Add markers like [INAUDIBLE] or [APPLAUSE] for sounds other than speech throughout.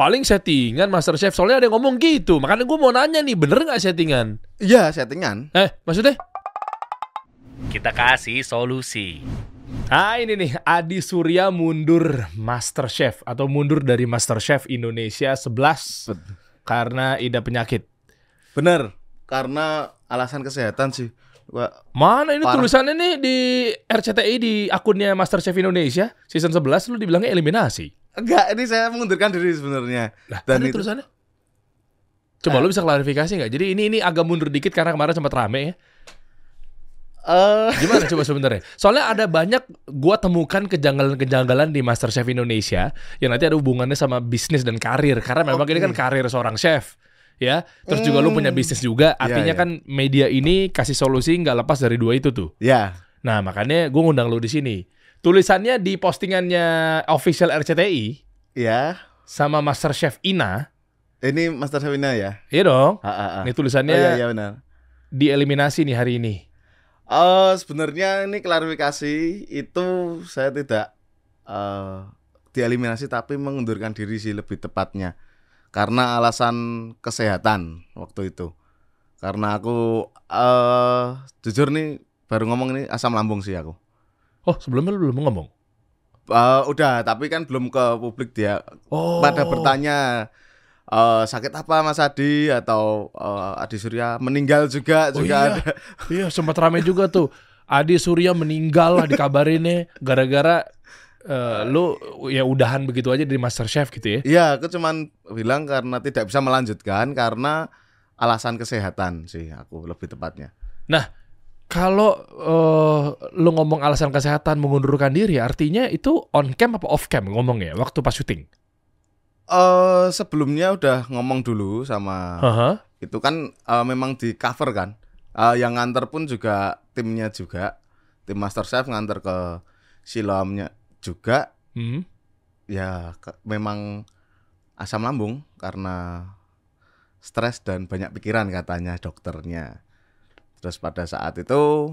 Paling settingan Master Chef. Soalnya ada yang ngomong gitu. Makanya gue mau nanya nih, bener nggak settingan? Iya, settingan. Eh, maksudnya? Kita kasih solusi. Ah ini nih, Adi Surya mundur Master Chef atau mundur dari Master Chef Indonesia 11 karena ida penyakit. Bener. Karena alasan kesehatan sih. Wah, Mana ini Parah. tulisannya nih di RCTI di akunnya Master Chef Indonesia season 11 lu dibilangnya eliminasi. Enggak, ini saya mengundurkan diri sebenarnya. Lah, Dan itu- tulisannya. Coba lu bisa klarifikasi nggak? Jadi ini ini agak mundur dikit karena kemarin sempat rame ya. Eh, Gimana coba [LAUGHS] sebenarnya? Soalnya ada banyak gua temukan kejanggalan-kejanggalan di Master Chef Indonesia yang nanti ada hubungannya sama bisnis dan karir karena memang ini kan karir seorang chef. Ya, terus juga lu punya bisnis juga, artinya iya. kan media ini kasih solusi nggak lepas dari dua itu tuh. ya. Nah, makanya gue ngundang lu di sini. Tulisannya di postingannya official RCTI Ya. sama Master Chef Ina, Ini Master Savina ya? iya dong. Ah, ah, ah. Ini Oh, tulisannya iya, iya benar. dieliminasi nih hari ini. Eh, sebenarnya ini klarifikasi itu saya tidak eh dieliminasi tapi mengundurkan diri sih lebih tepatnya. Karena alasan kesehatan waktu itu. Karena aku eh jujur nih baru ngomong ini asam lambung sih aku. Oh, sebelumnya lu belum ngomong. Eh, udah, tapi kan belum ke publik dia. Oh. Pada bertanya eh, sakit apa Mas Adi atau eh, Adi Surya meninggal juga Oh juga iya. ada. Iya, sempat rame juga tuh. Adi Surya meninggal lah dikabarinnya gara-gara eh, lu ya udahan begitu aja dari Master Chef gitu ya. Iya, aku cuman bilang karena tidak bisa melanjutkan karena alasan kesehatan sih aku lebih tepatnya. Kalau eh, lu ngomong alasan kesehatan mengundurkan diri, artinya itu on cam apa off cam ngomongnya waktu pas syuting? Eh sebelumnya udah ngomong dulu sama Haha. itu kan eh, memang di cover kan. Eh, yang nganter pun juga timnya juga tim Master Chef nganter ke Siloamnya juga Hmm. ya ke- memang asam lambung karena stres dan banyak pikiran katanya dokternya. Terus pada saat itu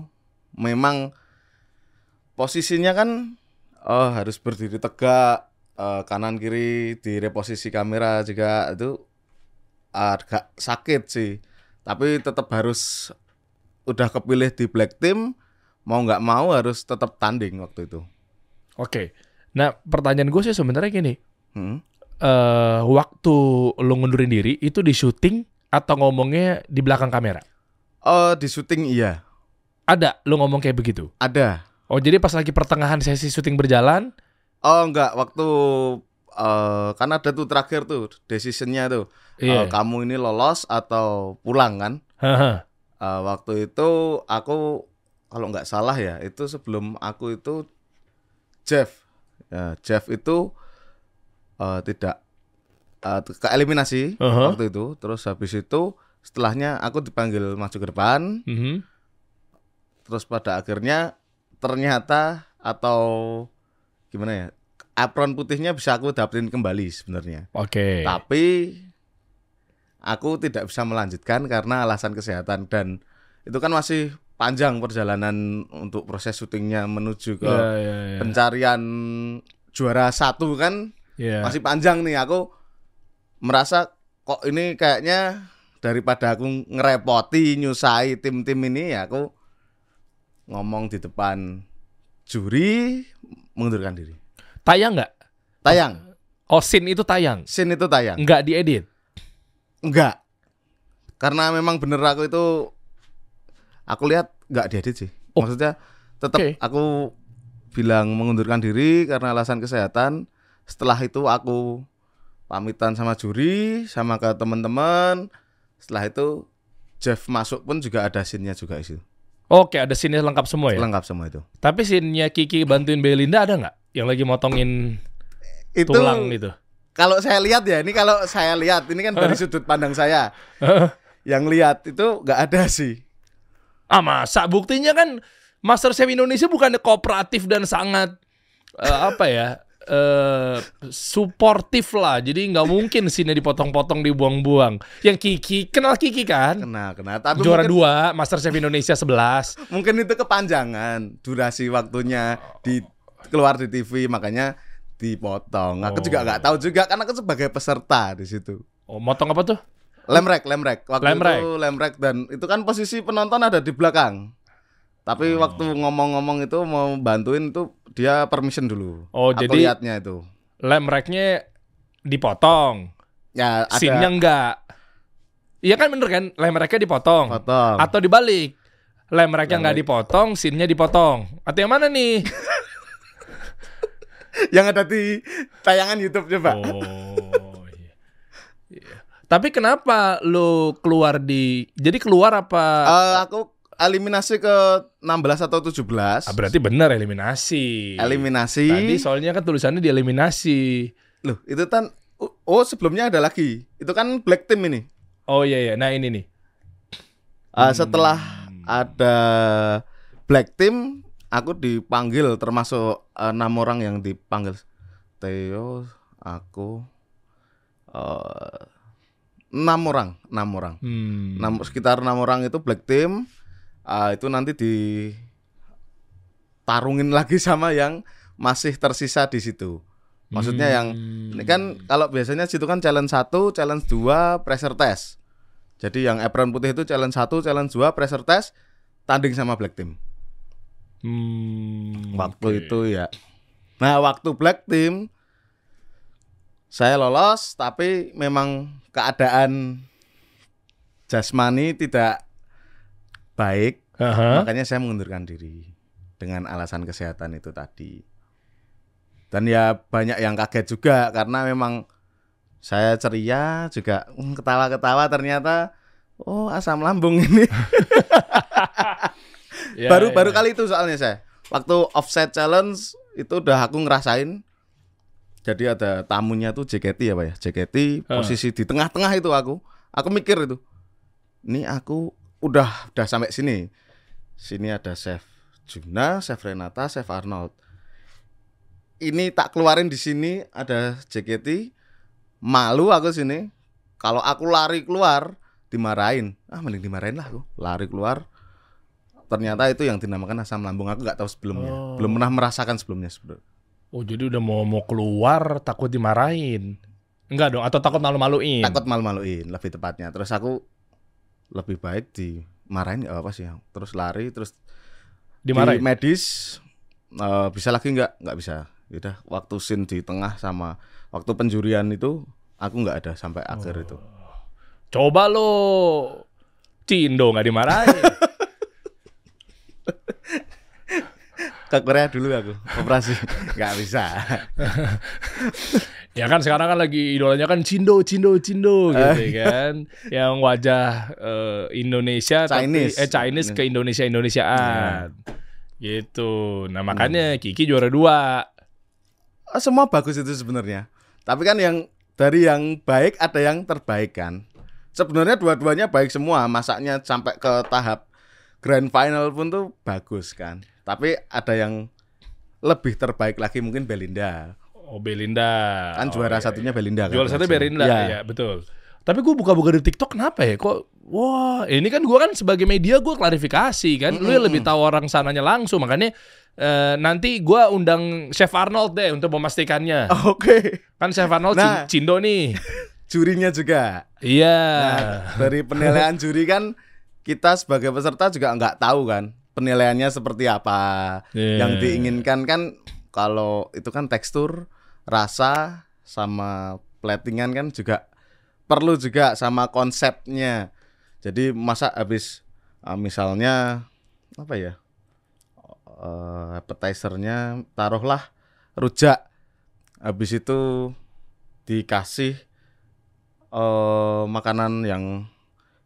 memang posisinya kan oh harus berdiri tegak eh, kanan kiri di reposisi kamera juga itu agak sakit sih. Tapi tetap harus udah kepilih di black team mau nggak mau harus tetap tanding waktu itu. Oke. Nah, pertanyaan gue sih sebenarnya gini. Hmm. eh waktu lu ngundurin diri itu di syuting atau ngomongnya di belakang kamera? Oh di syuting iya Ada lu ngomong kayak begitu. ada. Oh, jadi pas lagi pertengahan sesi syuting berjalan, Oh enggak waktu eh kan ada tuh terakhir tuh decisionnya tuh iya. Eh, kamu ini lolos atau pulang kan? Eh, waktu itu aku kalau nggak salah ya itu sebelum aku itu Jeff ya, Jeff itu eh, tidak eh, ke eliminasi Aha. waktu itu terus habis itu setelahnya aku dipanggil maju ke depan Mhm. terus pada akhirnya ternyata atau gimana ya apron putihnya bisa aku dapetin kembali sebenarnya Oke. tapi aku tidak bisa melanjutkan karena alasan kesehatan dan itu kan masih panjang perjalanan untuk proses syutingnya menuju ke Iya, iya, iya. pencarian juara satu kan Iya. masih panjang nih aku merasa kok ini kayaknya daripada aku ngerepoti nyusai tim-tim ini ya aku ngomong di depan juri mengundurkan diri Tayang nggak? tayang Oh, scene itu tayang. scene itu tayang Nggak diedit. Enggak. Karena memang bener aku itu aku lihat enggak diedit sih. Oh. Maksudnya tetap Oke. aku bilang mengundurkan diri karena alasan kesehatan. Setelah itu aku pamitan sama juri, sama ke teman-teman. Setelah itu Jeff masuk pun juga ada scene-nya juga itu. Oke, ada scene lengkap semua ya. Lengkap semua itu. Tapi scene-nya Kiki bantuin Belinda ada nggak? Yang lagi motongin Itu tulang gitu. kalau saya lihat ya, ini kalau saya lihat ini kan dari sudut pandang saya. Yang lihat itu enggak ada sih. ah masa buktinya kan Master Chef Indonesia bukannya kooperatif dan sangat eh, apa ya eh suportif lah jadi nggak mungkin sini dipotong-potong dibuang-buang yang Kiki kenal Kiki kan Kena, kena. Tapi juara mungkin- dua Master Chef Indonesia 11 mungkin itu kepanjangan durasi waktunya di keluar di TV makanya dipotong. Aku Oh. juga nggak tahu juga karena aku sebagai peserta di situ. Oh, motong apa tuh? Lemrek, lemrek. Waktu Lemrek. itu lemrek dan itu kan posisi penonton ada di belakang. Tapi Oh. waktu ngomong-ngomong itu mau bantuin itu dia permission dulu. Oh, Aku jadi lihatnya itu. lem racknya dipotong, Ya ada scene-nya enggak. Iya kan bener kan? Lem racknya dipotong. potong. Atau dibalik. Lem racknya Lem nggak rack. dipotong, scene-nya dipotong. Atau yang mana nih? [LAUGHS] Yang ada di tayangan YouTube coba. Oh. iya. Iya. Tapi kenapa lu keluar di jadi keluar apa? Eh, aku eliminasi ke 16 atau 17. Ah, berarti bener eliminasi. Eliminasi. Tadi soalnya kan tulisannya dieliminasi. Loh, itu kan oh sebelumnya ada lagi. Itu kan Black Team ini. Oh iya iya. Nah ini nih. Setelah Hmm. ada Black Team, aku dipanggil termasuk eh, enam orang yang dipanggil. Theo, aku, eh, enam orang, enam orang, Hmm. enam sekitar enam orang itu Black Team. Ah, itu nanti di tarungin lagi [LAUGHS] sama yang masih tersisa di situ. Maksudnya yang Hmm. ini kan kalau biasanya situ kan challenge 1, challenge 2, pressure test. Jadi yang apron putih itu challenge 1, challenge 2, pressure test, tanding sama black team. Hmm, Waktu oke. itu ya. Nah, waktu black team saya lolos tapi memang keadaan jasmani tidak baik, Aha. makanya saya mengundurkan diri dengan alasan kesehatan itu tadi. Dan ya banyak yang kaget juga karena memang saya ceria juga hmm, ketawa-ketawa ternyata oh asam lambung ini [LAUGHS] Ya, baru ya. baru kali itu soalnya saya waktu offset challenge itu udah aku ngerasain jadi ada tamunya tuh JKT ya pak ya JKT posisi di tengah-tengah itu aku aku mikir itu ini aku udah udah sampai sini. Sini ada chef Juna chef Renata chef Arnold. Ini tak keluarin di sini ada JKT malu aku sini. Kalau aku lari keluar dimarahin. Ah mending dimarahin lah aku. Lari keluar. Ternyata itu yang dinamakan asam lambung. Aku nggak tahu sebelumnya. Oh. belum pernah merasakan sebelumnya sebelum Oh jadi udah mau mau keluar takut dimarahin. Enggak dong, atau takut malu-maluin. takut malu-maluin lebih tepatnya. Terus aku lebih baik dimarahin nggak apa sih terus lari terus di dimarahin. medis eh, bisa lagi nggak nggak bisa udah waktu sin di tengah sama waktu penjurian itu aku nggak ada sampai akhir Oh. itu Coba lo Cindo nggak dimarahin. [LAUGHS] ke Korea dulu aku operasi [LAUGHS] nggak bisa ya kan sekarang kan lagi idolanya kan Cindo, Cindo, Cindo gitu Eh. kan. Yang wajah eh, Indonesia Chinese. tapi eh Chinese ke Indonesia Indonesiaan. Gitu. Nah, makanya Kiki juara dua. Ah, semua bagus itu sebenarnya tapi kan yang dari yang baik ada yang terbaik kan sebenarnya dua-duanya baik semua masaknya sampai ke tahap grand final pun tuh bagus kan tapi ada yang lebih terbaik lagi mungkin Belinda Oh, Belinda. kan Oh, juara iya, satunya Belinda kan Juara satu. Belinda, Iya. ya betul. Tapi gue buka-buka di TikTok kenapa ya? Kok wah, ini kan gue kan sebagai media gue klarifikasi kan. Lu yang lebih tahu orang sananya langsung, makanya eh, nanti gue undang Chef Arnold deh untuk memastikannya. oke Kan Chef Arnold Nah. Cin- Cindo nih. [LAUGHS] jurinya juga Iya. Nah, dari penilaian juri kan kita sebagai peserta juga nggak tahu kan penilaiannya seperti apa. Iya. Yang diinginkan kan kalau itu kan tekstur, rasa sama platingan kan juga perlu juga sama konsepnya. Jadi masa habis uh, misalnya apa ya? Uh, appetizernya taruhlah rujak. Habis itu dikasih eh makanan yang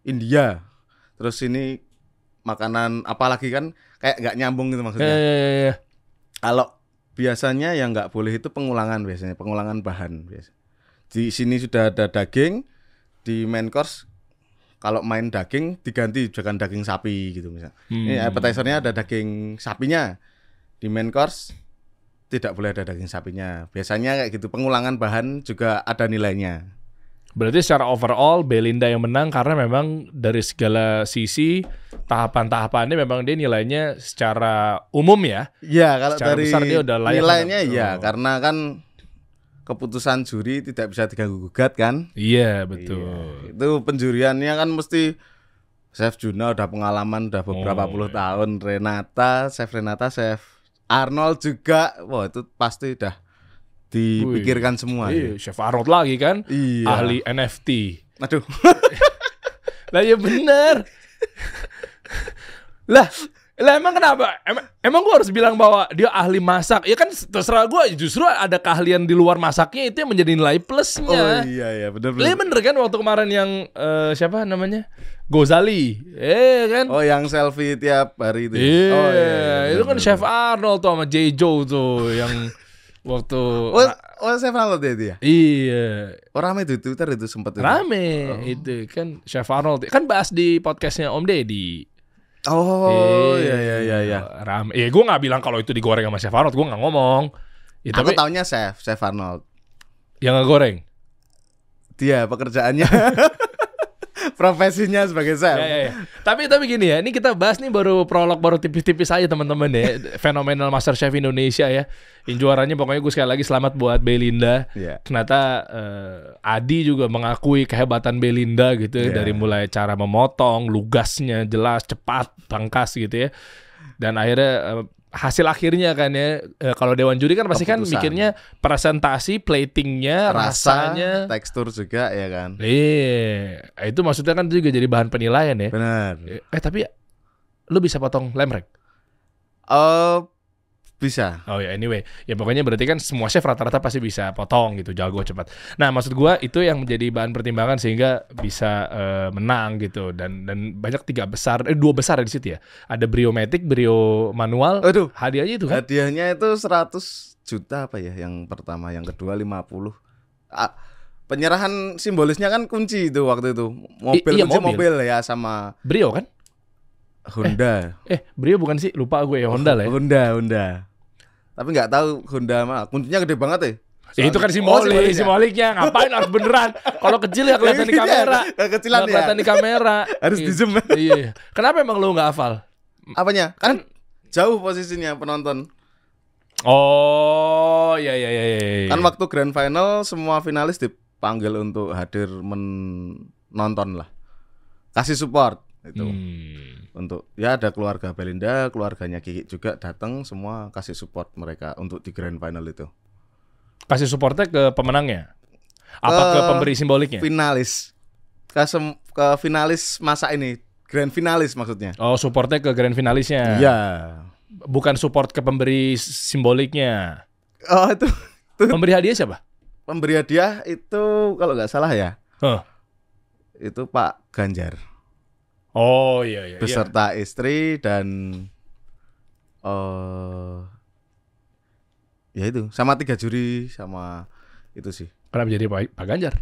India. Terus ini makanan apalagi kan kayak nggak nyambung gitu Iya, maksudnya. iya, iya, iya. Kalau biasanya yang nggak boleh itu pengulangan biasanya, pengulangan bahan biasa. Di sini sudah ada daging, di main course kalau main daging diganti jangan daging sapi gitu misalnya. Ini Hmm. appetizernya ada daging sapinya. Di main course tidak boleh ada daging sapinya. Biasanya kayak gitu, pengulangan bahan juga ada nilainya. Berarti secara overall Belinda yang menang karena memang dari segala sisi tahapan-tahapannya memang dia nilainya secara umum ya. Iya, kalau Secara dari besar dia udah layak nilainya menang. iya, Oh. karena kan keputusan juri tidak bisa diganggu gugat kan? Iya, betul. Iya. Itu penjuriannya kan mesti Chef Juna udah pengalaman udah beberapa Oh, puluh iya. tahun, Renata, Chef Renata, Chef Arnold juga. Wah, itu pasti udah dipikirkan semua. Iya, Chef Arnold lagi kan, Iya. ahli NFT. Aduh. [LAUGHS] Lah ya bener. [LAUGHS] lah, lah emang kenapa? Emang, emang gue harus bilang bahwa dia ahli masak? Ya kan terserah gue. Justru ada keahlian di luar masaknya itu yang menjadi nilai Oh plusnya. iya iya benar Lah, ya benar. bener kan waktu kemarin yang eh, siapa namanya Gozali, eh kan? Oh yang selfie tiap hari itu. ya? Iya, oh, itu kan benar, Chef benar. Arnold tuh sama J. Joe tuh yang [LAUGHS] waktu Oh, oh Chef Arnold itu ya. iya Oh rame itu Twitter itu sempat itu. rame itu kan Chef Arnold kan bahas di podcastnya Om Deddy. Oh iya iya iya iya. Rame. Ya gue nggak bilang kalau itu digoreng sama Chef Arnold, gue nggak ngomong. Ya, Aku tapi taunya Chef, Chef Arnold. yang nggak goreng. Dia pekerjaannya [LAUGHS] profesinya sebagai chef. Ya, ya, ya. Tapi tapi gini ya, ini kita bahas nih baru prolog baru tipis-tipis aja teman-teman ya. Fenomenal Master Chef Indonesia ya. Yang juaranya pokoknya gue sekali lagi selamat buat Belinda. Iya. Ternyata eh, Adi juga mengakui kehebatan Belinda gitu ya Iya. dari mulai cara memotong, lugasnya jelas, cepat, tangkas gitu ya. Dan akhirnya eh, hasil akhirnya kan ya eh, kalau dewan juri kan pasti kan Keputusan. mikirnya presentasi, platingnya, Rasa, rasanya. tekstur juga ya kan. Iya, itu maksudnya kan juga jadi bahan penilaian ya. Benar. Eh tapi lu bisa potong lemrek? Oh bisa. Oh ya anyway, ya pokoknya berarti kan semua chef rata-rata pasti bisa potong gitu, jago cepat. Nah maksud gua itu yang menjadi bahan pertimbangan sehingga bisa eh, menang gitu dan dan banyak tiga besar, eh dua besar di situ ya. Ada Briomatic, Brio manual, Aduh, hadiahnya itu kan? hadiahnya itu 100 juta apa ya yang pertama, yang kedua 50. Ah, penyerahan simbolisnya kan kunci itu waktu itu. Mobil iya, kunci mobil. mobil. ya sama Brio kan? Honda. Eh Brio bukan sih? Lupa gue ya Honda lah ya. Honda, Honda. Tapi nggak tahu Honda mah kuncinya gede banget ya. Ya, itu kan Oh, simbolik, simboliknya. simboliknya. Ngapain harus beneran? Kalau kecil ya kelihatan di Iya, kamera. kekecilan Nggak ya. kelihatan di kamera. [LAUGHS] Harus Iya. di zoom. [LAUGHS] Iya. Kenapa emang lu nggak hafal? Apanya? Kan jauh posisinya penonton. Oh, ya ya ya ya. ya. Kan waktu grand final semua finalis dipanggil untuk hadir menonton lah. Kasih support itu. Hmm. Untuk ya ada keluarga Belinda, keluarganya Kiki juga datang semua kasih support mereka untuk di grand final itu. Kasih supportnya ke pemenangnya. Apa ke Ke pemberi simboliknya? Finalis ke, sem- ke finalis masa ini, grand finalis maksudnya. Oh, supportnya ke grand finalisnya. Iya. Bukan support ke pemberi simboliknya. Oh itu Pemberi hadiah siapa? pemberi hadiah itu kalau nggak salah ya Huh. itu Pak Ganjar Oh iya iya. iya. beserta istri dan eh ya itu sama tiga juri sama itu sih Kenapa jadi Pak, Pak Ganjar?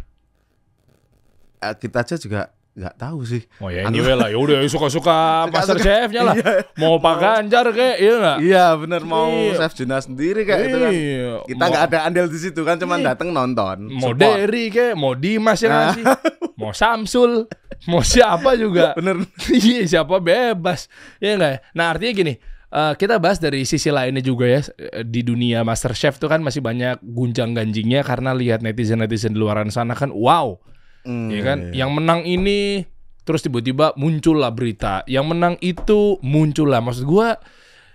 Eh, kita aja juga nggak tahu sih Oh ya anyway lah. Ya udah [LAUGHS] suka-suka Master. Chef-nya lah. Iya. Mau Pak Ganjar kayak iya enggak? iya bener mau Iya. chef Juna sendiri kayak itu kan Iya. kita Mau- nggak ada andil di situ kan cuman Iya. datang nonton mau support. Derry kayak, mau Dimas yang Nah. ngasih, mau Samsul, mau siapa juga. [LAUGHS] bener [LAUGHS] Iya siapa bebas ya enggak ya? Nah artinya gini eh, kita bahas dari sisi lainnya juga ya eh, di dunia Master Chef tuh kan masih banyak gunjang ganjingnya karena lihat netizen netizen di luar sana kan wow Hmm, ya kan? iya. yang menang ini terus tiba-tiba muncul lah berita. Yang menang itu muncul lah maksud gua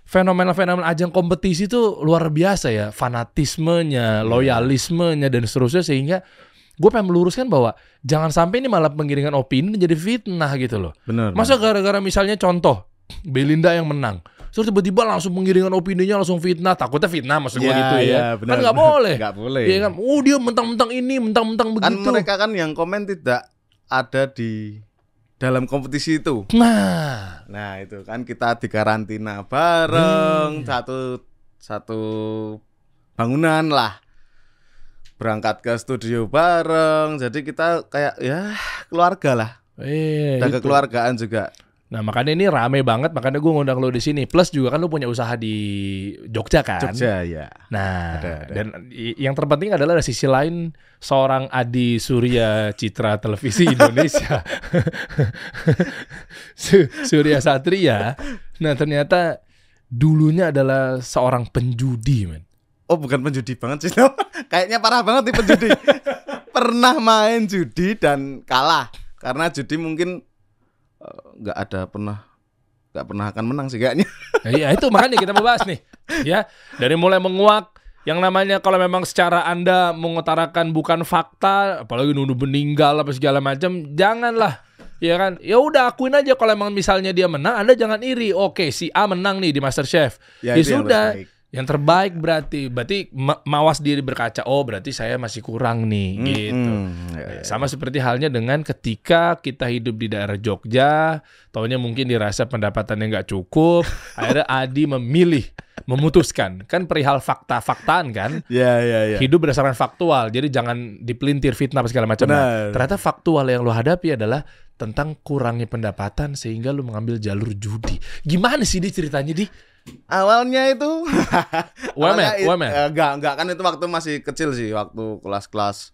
fenomena-fenomena ajang kompetisi itu luar biasa ya. Fanatismenya loyalismenya dan seterusnya. Sehingga gue pengen meluruskan bahwa jangan sampai ini malah pengiringan opini jadi fitnah gitu loh. Bener Masa gara-gara misalnya contoh Belinda yang menang Terus tiba-tiba langsung pengiringan opininya langsung fitnah. Takutnya fitnah maksud gue Ya, gitu ya, ya, Kan benar, nggak boleh. Nggak boleh. Iya kan? Oh dia mentang-mentang ini Mentang-mentang kan begitu. mereka kan yang komen tidak ada di dalam kompetisi itu. Nah. Nah itu kan kita di karantina bareng Hmm. satu satu bangunan lah. Berangkat ke studio bareng jadi kita kayak ya keluarga lah. Eh, dan itu. kekeluargaan juga Nah makanya ini rame banget Makanya gue ngundang lo di sini. Plus juga kan lo punya usaha di Jogja kan? Jogja ya Nah, Ada, ada. dan yang terpenting adalah dari sisi lain seorang Adi Surya Citra Televisi [LAUGHS] Indonesia, Su- Surya Satria. Nah, ternyata dulunya adalah seorang penjudi, men. oh bukan penjudi banget sih. [LAUGHS] Kayaknya parah banget nih penjudi. [LAUGHS] Pernah main judi dan kalah. Karena judi mungkin nggak ada pernah nggak pernah akan menang sih kayaknya. Iya itu makanya kita mau bahas nih ya. Dari mulai menguak yang namanya kalau memang secara anda mengutarakan bukan fakta apalagi nuduh meninggal apa segala macam janganlah ya kan? Ya udah akuin aja kalau emang misalnya dia menang anda jangan iri. Oke si A menang nih di MasterChef. Ya, itu yang sudah. Yang terbaik berarti berarti ma- mawas diri berkaca oh berarti saya masih kurang nih gitu Hmm, ya, ya. sama seperti halnya dengan ketika kita hidup di daerah Jogja, taunya mungkin dirasa pendapatannya nggak cukup, [LAUGHS] akhirnya Adi memilih, memutuskan, kan perihal fakta-faktaan kan, ya ya ya hidup berdasarkan faktual, jadi jangan dipelintir fitnah apa segala macam. Nah, ternyata faktual yang lo hadapi adalah tentang kurangnya pendapatan sehingga lo mengambil jalur judi. Gimana sih di ceritanya di? Awalnya itu [LAUGHS] UMR. eh, enggak enggak kan itu waktu masih kecil sih waktu kelas-kelas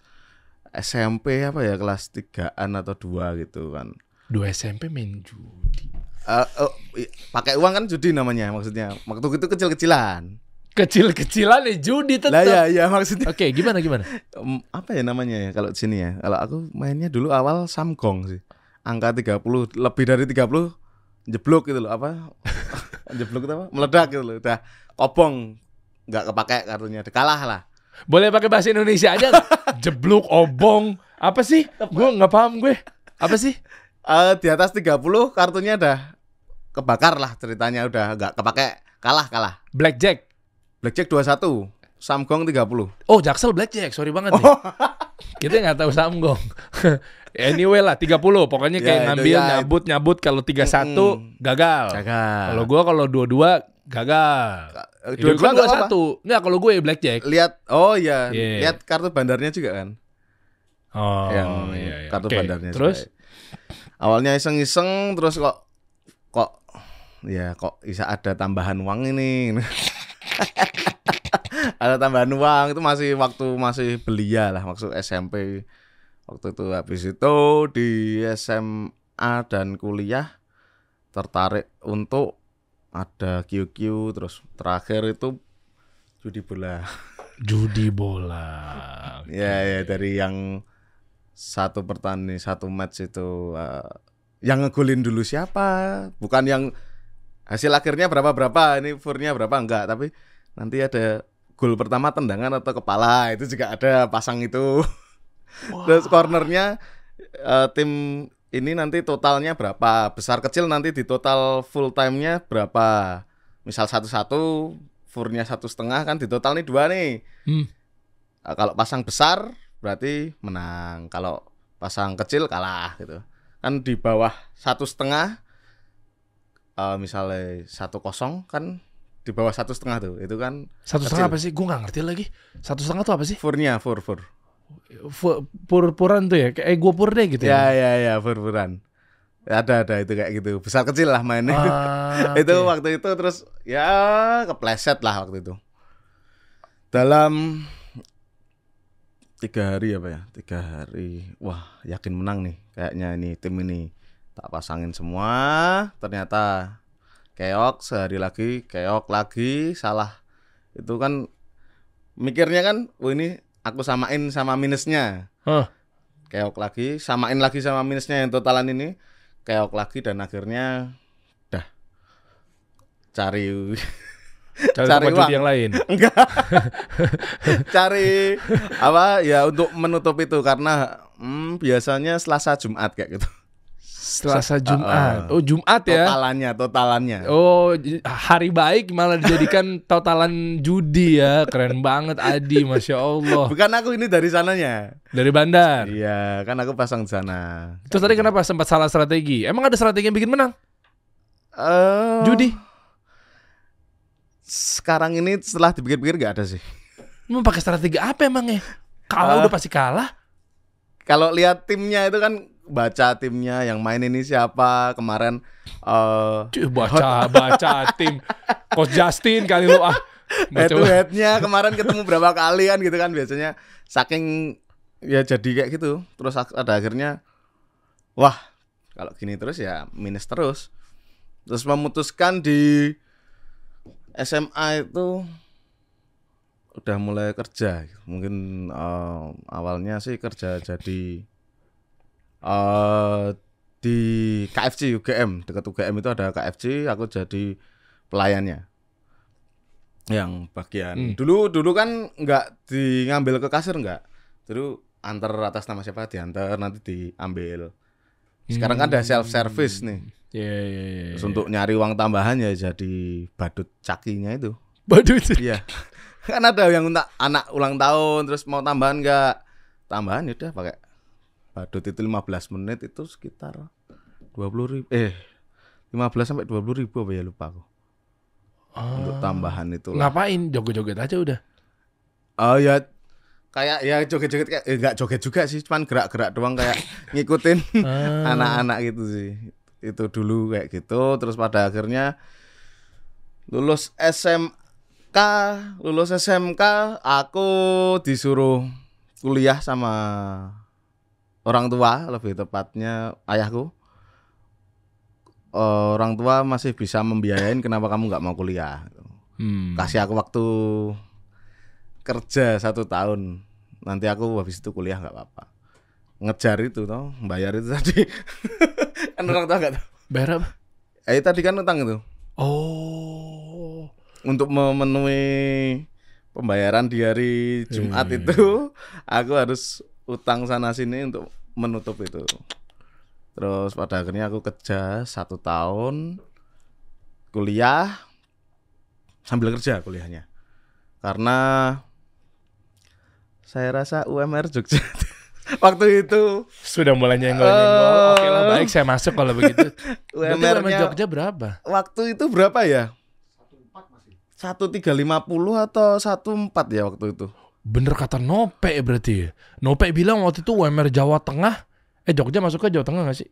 SMP apa ya kelas 3-an atau 2 gitu kan Dua SMP main judi. Eh, oh, i- pakai uang kan judi namanya maksudnya waktu itu kecil-kecilan Kecil-kecilan ya judi tetap. lah ya ya maksudnya Oke, gimana gimana? [LAUGHS] Em, apa ya namanya ya kalau di sini ya kalau aku mainnya dulu awal samgong sih angka 30 lebih dari 30 jeblok gitu loh apa [LAUGHS] jeblok itu apa meledak gitu loh udah kobong nggak kepake kartunya kalah lah Boleh pakai bahasa Indonesia aja? [LAUGHS] Jeblok, obong. Apa sih? Gue nggak paham gue. Apa sih? Eh di atas 30 kartunya udah kebakar lah ceritanya udah nggak kepake kalah kalah Blackjack. blackjack 21 samgong 30 Oh, Jaksel Blackjack. Sorry banget nih. [LAUGHS] Kita nggak tahu Samgong. [LAUGHS] anyway lah 30. Pokoknya Ya, kayak itu ngambil ya. nyabut nyabut kalau 31 Mm-mm. gagal. gagal Kalau gua kalau dua-dua gagal. Dua nggak apa satu. Nggak kalau gue Blackjack. lihat oh iya Iya. lihat kartu bandarnya juga kan Oh, yang iya, iya. kartu Oke, bandarnya Terus juga. awalnya iseng-iseng terus kok kok ya kok bisa ada tambahan uang ini [LAUGHS] ada tambahan uang itu masih waktu masih belia lah maksud SMP waktu itu habis itu di SMA dan kuliah tertarik untuk ada QQ terus terakhir itu judi bola judi bola. Ya ya dari yang satu pertandingan satu match itu eh, yang ngegolin dulu siapa? Bukan yang hasil akhirnya berapa berapa ini furnya berapa enggak tapi nanti ada gol pertama tendangan atau kepala itu juga ada pasang itu. Terus cornernya eh, tim ini nanti totalnya berapa? Besar kecil nanti di total full time-nya berapa? Misal satu-satu, furnya satu setengah kan di total nih dua nih. Hmm. Nah, kalau pasang besar berarti menang. Kalau pasang kecil kalah gitu. Kan di bawah satu setengah, eh, misalnya satu kosong kan di bawah satu setengah tuh. Itu kan Satu setengah apa sih? Gue nggak ngerti lagi. Satu setengah tuh apa sih? furnya fur fur. Fu- Pur-puran tuh ya? Kayak eh, gue pur deh gitu Ya ya ya fur furan. Ada ada itu kayak gitu. Besar kecil lah mainnya. Ah, [LAUGHS] itu oke. waktu itu terus ya kepleset lah waktu itu dalam tiga hari apa ya tiga hari wah yakin menang nih kayaknya ini tim ini tak pasangin semua. Ternyata keok sehari lagi keok lagi salah. Itu kan mikirnya kan oh ini aku samain sama minusnya. Hah. keok lagi samain lagi sama minusnya yang totalan ini. Keok lagi dan akhirnya dah. Cari [LAUGHS] Cari, cari uang. judi yang lain. [LAUGHS] enggak. [LAUGHS] Cari apa ya untuk menutup itu karena hmm, biasanya Selasa Jumat kayak gitu Selasa Jumat. ah. Oh Jumat ya. totalannya totalannya Oh hari baik malah dijadikan [LAUGHS] totalan judi ya. Keren banget Adi, masya Allah. bukan aku ini dari sananya Dari bandar. iya kan aku pasang di sana Terus tadi kenapa sempat salah strategi? Emang ada strategi yang bikin menang? Eh, Judi? sekarang ini setelah dipikir-pikir nggak ada sih Mau pakai strategi apa emangnya? Kalah Ah. udah pasti kalah. kalau lihat timnya itu kan baca timnya yang main ini siapa kemarin eh Cuy, baca [LAUGHS] baca tim Coach Justin kali lu ah. head to headnya kemarin ketemu berapa kali kan gitu kan biasanya saking ya jadi kayak gitu terus ada akhirnya wah kalau gini terus ya minus terus terus memutuskan di SMA itu udah mulai kerja. Mungkin eh, awalnya sih kerja jadi eh di KFC UGM, dekat UGM itu ada KFC, aku jadi pelayannya. Yang bagian Hmm. dulu dulu kan nggak di ngambil ke kasir nggak. Dulu antar atas nama siapa diantar nanti diambil. Sekarang kan ada self service nih. Iya iya iya. Terus untuk nyari uang tambahan ya jadi badut cakinya itu. Badut. Iya. [LAUGHS] kan ada yang minta anak ulang tahun terus mau tambahan enggak? Tambahan ya udah pakai badut itu 15 menit itu sekitar 20 ribu eh 15 sampai 20 ribu apa ya lupa aku. Untuk tambahan itu. Ngapain? Joget-joget aja udah. Oh ya kayak ya joget-joget kayak eh, enggak joget juga sih, cuman gerak-gerak doang kayak [LAUGHS] ngikutin Ah. anak-anak gitu sih. Itu dulu kayak gitu terus pada akhirnya lulus SMK, lulus SMK aku disuruh kuliah sama orang tua, lebih tepatnya ayahku. Eh, orang tua masih bisa membiayain kenapa kamu nggak mau kuliah Hmm. kasih aku waktu kerja satu tahun nanti aku habis itu kuliah nggak apa-apa ngejar itu toh bayar itu [LAUGHS] tadi kan orang tua nggak tahu Bayar apa? eh tadi kan utang itu Oh. untuk memenuhi pembayaran di hari Jumat Iya. itu aku harus utang sana sini untuk menutup itu terus pada akhirnya aku kerja satu tahun kuliah sambil kerja kuliahnya karena saya rasa UMR Jogja [LAUGHS] waktu itu Sudah mulai nyenggol-nyenggol. Eh. Oke lah baik saya masuk kalau begitu. [LAUGHS] UMR UMR-nya Jogja berapa? waktu itu berapa ya? Satu tiga lima puluh atau satu empat ya waktu itu? Bener kata Nope berarti ya. Nope bilang waktu itu UMR Jawa Tengah. Eh Jogja masuk ke Jawa Tengah gak sih?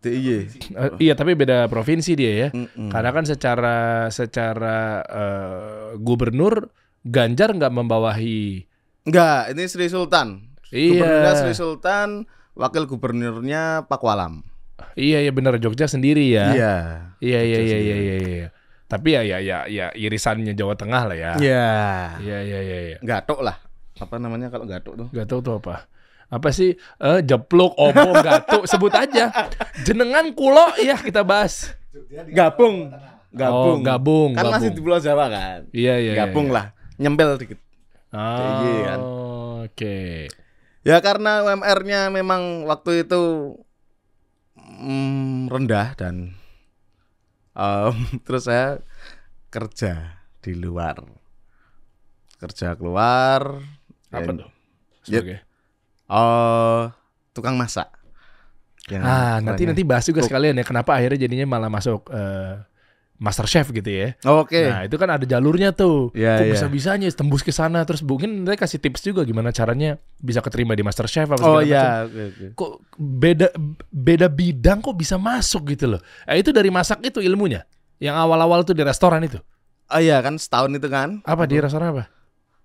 DIY. Eh, iya tapi beda provinsi dia ya. Mm-mm. Karena kan secara secara eh, gubernur Ganjar nggak membawahi. Enggak, ini Sri Sultan. Iya. Gubernurnya Sri Sultan, wakil gubernurnya Pakualam. Iya iya bener Jogja sendiri ya. Iya. Iya iya Jogja iya iya sendiri. iya. Tapi ya ya ya ya irisannya Jawa Tengah lah ya. Iya. Iya iya iya. iya. Gatok lah. Apa namanya kalau gatok tuh? Gak tahu tuh apa. Apa sih? Eh jepluk, obo, gatuk, sebut aja. Jenengan kulo ya kita bahas. Gabung. Gabung. Oh, gabung, Kan masih gabung. di Pulau Jawa kan. Iya iya. iya, Gabung iya. lah. Nyempel dikit. Oh, kan. Oke. Ya karena UMR-nya memang waktu itu mm, rendah dan em, [LAUGHS] terus saya kerja di luar. Kerja keluar. Apa tuh? Ya, Sebagai? eh, tukang masak. Yang Ah, nanti nanti bahas juga sekalian ya kenapa akhirnya jadinya malah masuk eh, Master Chef gitu ya. Oke. Nah, itu kan ada jalurnya tuh. Iya, Kok iya. bisa-bisanya tembus ke sana terus mungkin nanti kasih tips juga gimana caranya bisa keterima di Master Chef apa oh segala macam. iya, oke, oke. Kok beda beda bidang kok bisa masuk gitu loh. Eh, itu dari masak itu ilmunya. Yang awal-awal tuh di restoran itu. Oh iya kan setahun itu kan Apa di restoran apa?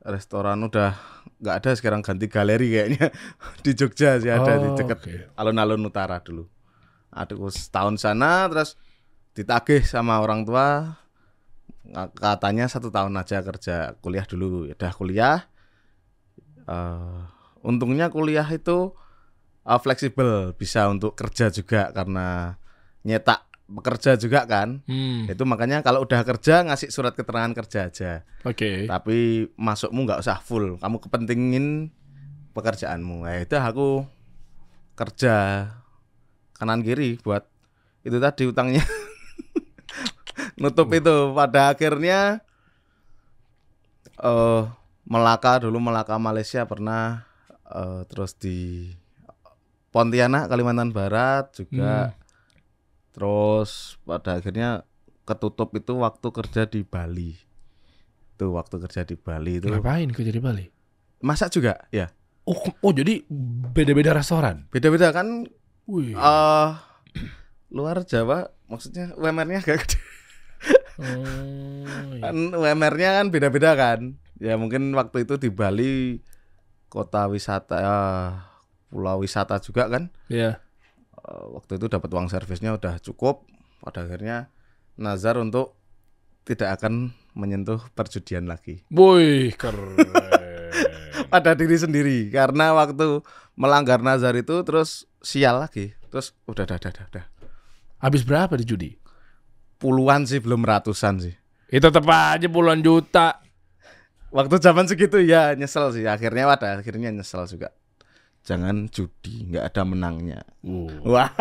restoran udah nggak ada sekarang ganti galeri kayaknya [LAUGHS] di Jogja sih ada di Oh, dekat oke. alun-alun utara dulu. Aduh setahun sana terus ditagih sama orang tua katanya satu tahun aja kerja kuliah dulu. Udah kuliah Eh, untungnya kuliah itu eh, fleksibel bisa untuk kerja juga karena nyetak pekerja juga kan. Hmm, itu makanya kalau udah kerja ngasih surat keterangan kerja aja. Oke. tapi masukmu nggak usah full. Kamu kepentingin pekerjaanmu. Ya itu aku kerja kanan kiri buat itu tadi utangnya [LAUGHS] nutup itu. Pada akhirnya eh Melaka dulu Melaka Malaysia pernah eh, terus di Pontianak Kalimantan Barat juga. Terus pada akhirnya ketutup itu waktu kerja di Bali. Tuh waktu kerja di Bali itu. Ngapain kerja di Bali? masak juga ya. Oh, oh jadi beda-beda restoran. beda-beda kan Wih. eh luar Jawa maksudnya UMR-nya agak gede Oh, iya. kan UMR-nya kan beda-beda kan ya mungkin waktu itu di Bali kota wisata eh, pulau wisata juga kan Iya. Eh, waktu itu dapat uang servisnya udah cukup pada akhirnya nazar untuk tidak akan menyentuh perjudian lagi. Woi, keren. [LAUGHS] Pada diri sendiri karena waktu melanggar nazar itu terus sial lagi. Terus udah udah udah udah. udah. Habis berapa di judi? Puluhan sih belum ratusan sih. Itu tetap aja puluhan juta. Waktu zaman segitu ya nyesel sih. Akhirnya pada akhirnya nyesel juga. Jangan judi, nggak ada menangnya. Wah,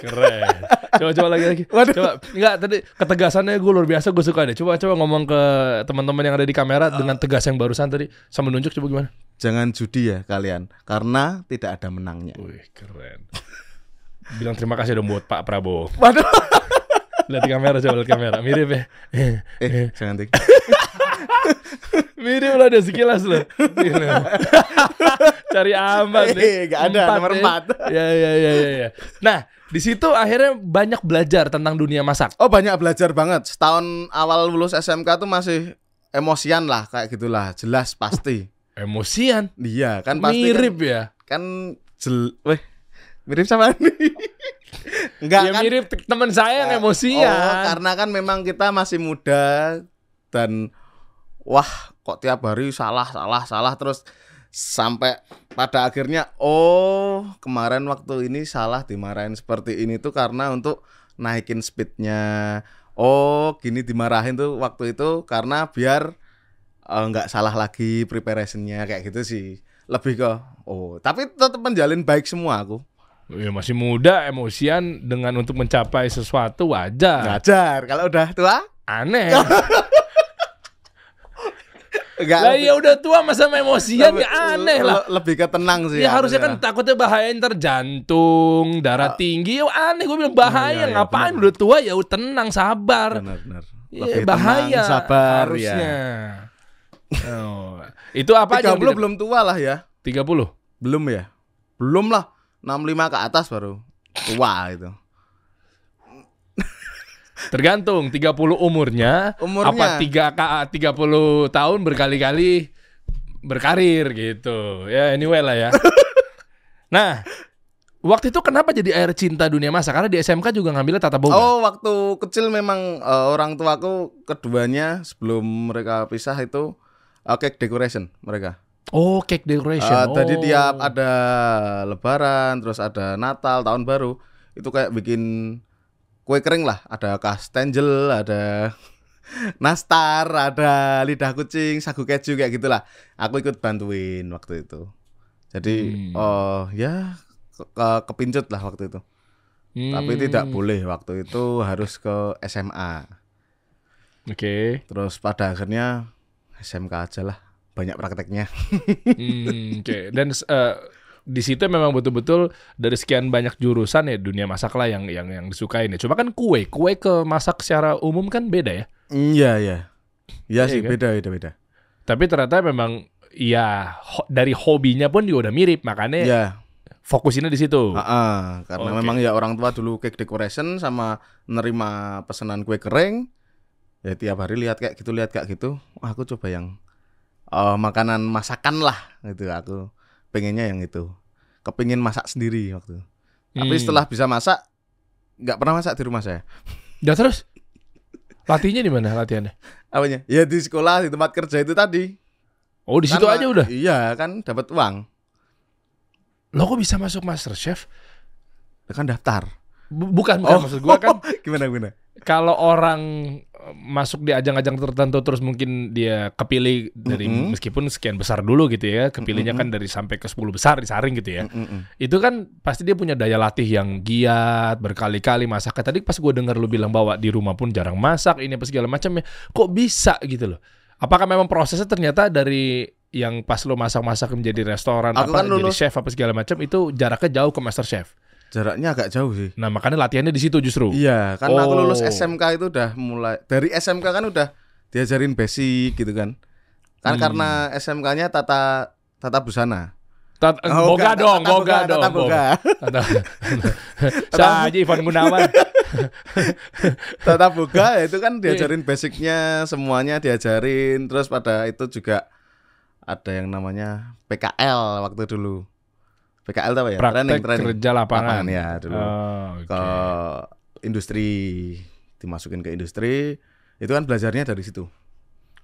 Keren. Coba coba lagi lagi. Waduh. Coba enggak tadi ketegasannya gue luar biasa gue suka deh. Coba coba ngomong ke teman-teman yang ada di kamera dengan tegas yang barusan tadi sambil nunjuk coba gimana? jangan judi ya kalian karena tidak ada menangnya. Wih, keren. Bilang terima kasih dong buat Pak Prabowo. Waduh. Lihat di kamera coba lihat kamera. Mirip ya. Eh, jangan tik. [LAUGHS] Mirip lah ada sekilas loh. Cari aman deh. Eh, nggak ada, nomor ya. empat. Ya ya ya ya. ya. Nah, di situ akhirnya banyak belajar tentang dunia masak. Oh banyak belajar banget. Setahun awal lulus SMK tuh masih emosian lah kayak gitulah. Jelas pasti. Emosian. Iya kan pasti Mirip kan, ya. kan jel, weh mirip sama ini. Enggak ya kan? mirip te- teman saya yang emosian. Oh, karena kan memang kita masih muda dan wah kok tiap hari salah salah salah terus sampai pada akhirnya oh kemarin waktu ini salah dimarahin seperti ini tuh karena untuk naikin speednya oh gini dimarahin tuh waktu itu karena biar eh, nggak salah lagi preparationnya kayak gitu sih lebih ke oh tapi tetap menjalin baik semua aku Ya, masih muda, emosian dengan untuk mencapai sesuatu wajar. ngajar kalau udah tua Aneh. [LAUGHS] enggak lah ya udah tua masa emosian ya aneh lah. Le- lebih ke tenang sih Ya harusnya kan takutnya bahaya ntar jantung, darah tinggi. Ya aneh gue bilang bahaya. iya, iya, Ngapain benar. udah tua ya tenang, sabar. benar benar Iya, bahaya. sabar harusnya. ya Oh. Itu apa aja? 30 belum tua lah ya 30. belum ya belum lah 65 ke atas baru tua itu Tergantung 30 umurnya, Umurnya. apa 3 30 tahun berkali-kali berkarir gitu. Ya anyway lah ya. [LAUGHS] nah, waktu itu kenapa jadi air cinta dunia masak? Karena di SMK juga ngambilnya tata boga. oh waktu kecil memang eh, orang tuaku keduanya sebelum mereka pisah itu cake decoration mereka Oh, cake decoration. Eh, oh. Tadi tiap ada Lebaran, terus ada Natal, Tahun Baru, itu kayak bikin kue kering lah. Ada kastengel, ada [LAUGHS] nastar, ada lidah kucing, sagu keju kayak gitulah. Aku ikut bantuin waktu itu. Jadi, Hmm. oh ya ke- ke- kepincut lah waktu itu. Tapi Hmm, tidak boleh waktu itu harus ke SMA. Oke. Terus pada akhirnya SMK aja lah, banyak prakteknya. Hmm, Oke. Dan eh, di situ memang betul-betul dari sekian banyak jurusan ya dunia masak lah yang yang yang disukain ya. Cuma kan kue, kue ke masak secara umum kan beda ya. Iya, iya. Iya Iya sih, kan? beda, beda, beda. Tapi ternyata memang ya ho- dari hobinya pun juga udah mirip, makanya Iya, fokusinnya di situ. ah, ah. karena Oke. memang ya orang tua dulu cake decoration sama nerima pesanan kue kering. Ya tiap hari lihat kayak gitu, lihat kayak gitu. Wah, aku coba yang eh, makanan masakan lah gitu. Aku pengennya yang itu. Kepingin masak sendiri waktu. itu. Tapi Hmm. setelah bisa masak, nggak pernah masak di rumah saya. Ya terus latihnya di mana latihannya? Apanya? Ya di sekolah, di tempat kerja itu tadi. Oh di situ aja udah. Iya kan, dapat uang. Lo kok bisa masuk Master Chef? Kan daftar. Bu- bukan bukan maksud gua kan [LAUGHS] gimana gimana? Kalau orang eh, masuk di ajang-ajang tertentu terus mungkin dia kepilih dari Mm-mm. meskipun sekian besar dulu gitu ya, kepilihnya Mm-mm. kan dari sampai ke 10 besar disaring gitu ya. Mm-mm. Itu kan pasti dia punya daya latih yang giat, berkali-kali masak. Tadi pas gue dengar lu bilang bahwa di rumah pun jarang masak, ini apa segala macam ya. Kok bisa gitu loh? Apakah memang prosesnya ternyata dari yang pas lu masak-masak menjadi restoran Aku apa kan jadi chef apa segala macam itu jaraknya jauh ke master chef. Jaraknya agak jauh sih. Nah, makanya latihannya di situ justru. Iya, aku Oh. lulus SMK itu udah mulai dari SMK kan udah diajarin basic gitu kan. Kan Hmm. karena SMK-nya tata tata busana. Tat- Oh, boga enggak, dong, tata boga boga, dong. tata boga. Tata. Saja [LAUGHS] Ivan Gunawan. [LAUGHS] Tata boga ya itu kan diajarin basicnya semuanya diajarin. Terus pada itu juga ada yang namanya PKL waktu dulu. PKL tahu ya? Praktek kerja lapangan. ya dulu. Oh, oke. ke industri dimasukin ke industri Itu kan belajarnya dari situ.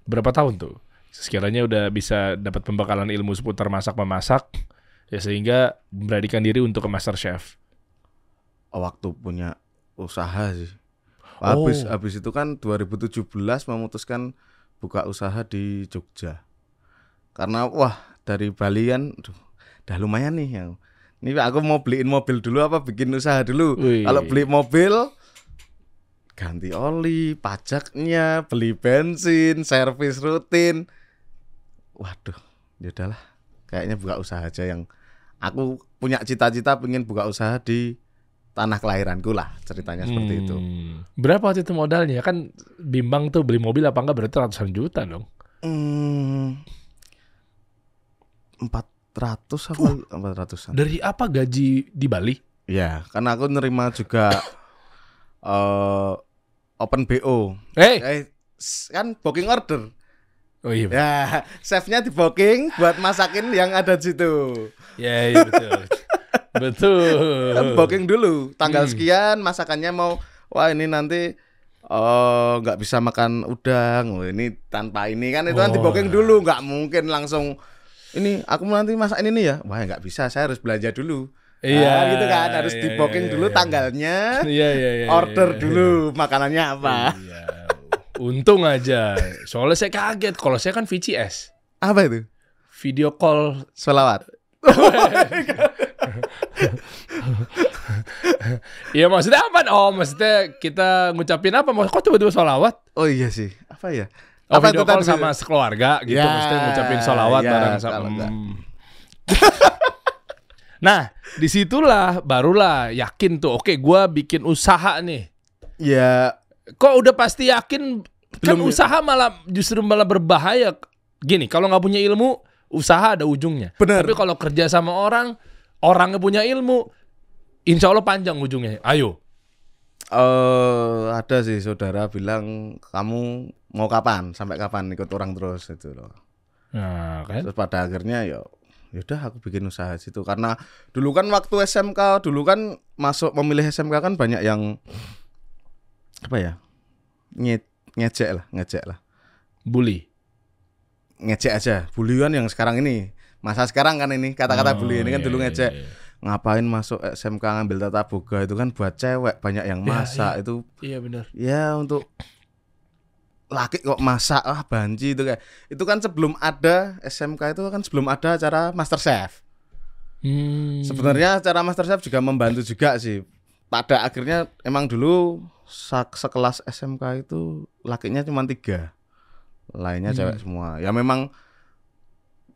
Berapa tahun tuh? Sekiranya udah bisa dapat pembekalan ilmu seputar masak memasak, ya sehingga beranikan diri untuk ke Master Chef. Oh, waktu punya usaha sih. Habis Oh. habis itu kan 2017 memutuskan buka usaha di Jogja. Karena wah dari Bali kan aduh, udah lumayan nih yang ini aku mau beliin mobil dulu apa bikin usaha dulu. Wih. Kalau beli mobil ganti oli, pajaknya, beli bensin, servis rutin. Waduh, ya udahlah. Kayaknya buka usaha aja yang aku punya cita-cita pengen buka usaha di tanah kelahiranku lah ceritanya seperti itu. Hmm. Berapa waktu itu modalnya? Kan bimbang tuh beli mobil apa enggak berarti ratusan juta dong. Hmm, empat ratus apa empat ratusan? Dari apa gaji di Bali? Ya, karena aku nerima juga eh open bo. Eh, Eh, s- kan booking order. oh iya. Ya, chefnya di booking buat masakin yang ada di situ. Ya, iya betul. betul. Kan booking dulu, tanggal Hmm. sekian masakannya mau wah ini nanti eh, nggak bisa makan udang, oh, ini tanpa ini kan itu kan di Oh. booking dulu, nggak mungkin langsung ini aku nanti masak ini nih ya, wah nggak bisa, saya harus belanja dulu. Iya, Ah, gitu kan harus iya, di booking iya, dulu iya. tanggalnya, [LAUGHS] Iya, iya, iya. order iya, dulu makanannya apa. Iya. Untung aja. Soalnya saya kaget kalau saya kan VCS. Apa itu? Video call Selawat. [LAUGHS] Iya maksudnya apa? Oh maksudnya kita ngucapin apa? Mau kok tiba-tiba sholawat? Oh iya sih, apa ya? Oh, apa video call tadi? sama sekeluarga gitu, Ya, maksudnya ngucapin sholawat ya, bareng sama. Hmm. [LAUGHS] nah, di situlah barulah yakin tuh. Oke, gua bikin usaha nih. Ya, Kok udah pasti yakin? Kan Belum ya. usaha malah justru malah berbahaya. Gini, kalau nggak punya ilmu, usaha ada ujungnya. Benar. Tapi kalau kerja sama orang, orangnya punya ilmu, insya Allah panjang ujungnya. Ayo. Eh ada sih saudara bilang kamu mau kapan sampai kapan ikut orang terus itu loh. Nah, kan? Terus pada akhirnya ya yaudah aku bikin usaha situ karena dulu kan waktu SMK dulu kan masuk memilih SMK kan banyak yang apa ya nge ngejek lah ngejek lah Bully. ngejek aja bulian yang sekarang ini masa sekarang kan ini kata-kata Oh, bully ini kan iya, dulu iya, ngejek iya. Ngapain masuk SMK ngambil tata boga itu kan buat cewek banyak yang Ya, masak itu. Iya benar. ya untuk laki kok masak ah banci itu kayak. Itu kan sebelum ada SMK itu kan sebelum ada acara Master Chef. Hmm. sebenarnya acara Master Chef juga membantu juga sih. Pada akhirnya emang dulu sekelas SMK itu lakinya cuma tiga. Lainnya Hmm. cewek semua. Ya memang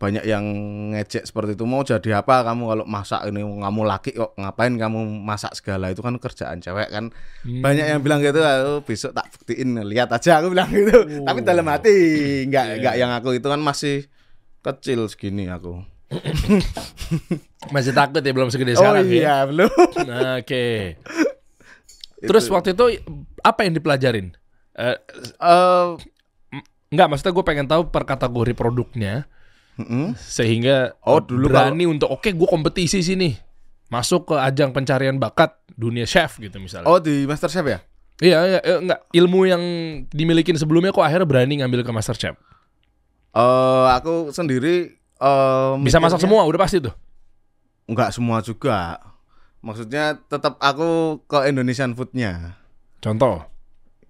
banyak yang ngejek seperti itu mau jadi apa kamu kalau masak ini kamu laki kok ngapain kamu masak segala itu kan kerjaan cewek kan Hmm. banyak yang bilang gitu aku besok tak buktiin lihat aja aku bilang gitu Oh. tapi dalam hati nggak Iya. nggak yang aku itu kan masih kecil segini aku [LAUGHS] masih takut ya belum segede oh sekarang ya. iya belum Nah, Oke. [LAUGHS] Terus waktu itu apa yang dipelajarin? Eh, Eh, enggak, maksudnya gue pengen tahu per kategori produknya mm-mm. sehingga Oh, dulu berani untuk oke gue kompetisi sini masuk ke ajang pencarian bakat dunia chef gitu misalnya. oh di Master Chef ya Iya, iya, eh, enggak ilmu yang dimilikin sebelumnya kok akhirnya berani ngambil ke Master Chef. Eh aku sendiri eh Bisa masak semua udah pasti tuh. Enggak semua juga. Maksudnya tetap aku ke Indonesian foodnya. Contoh.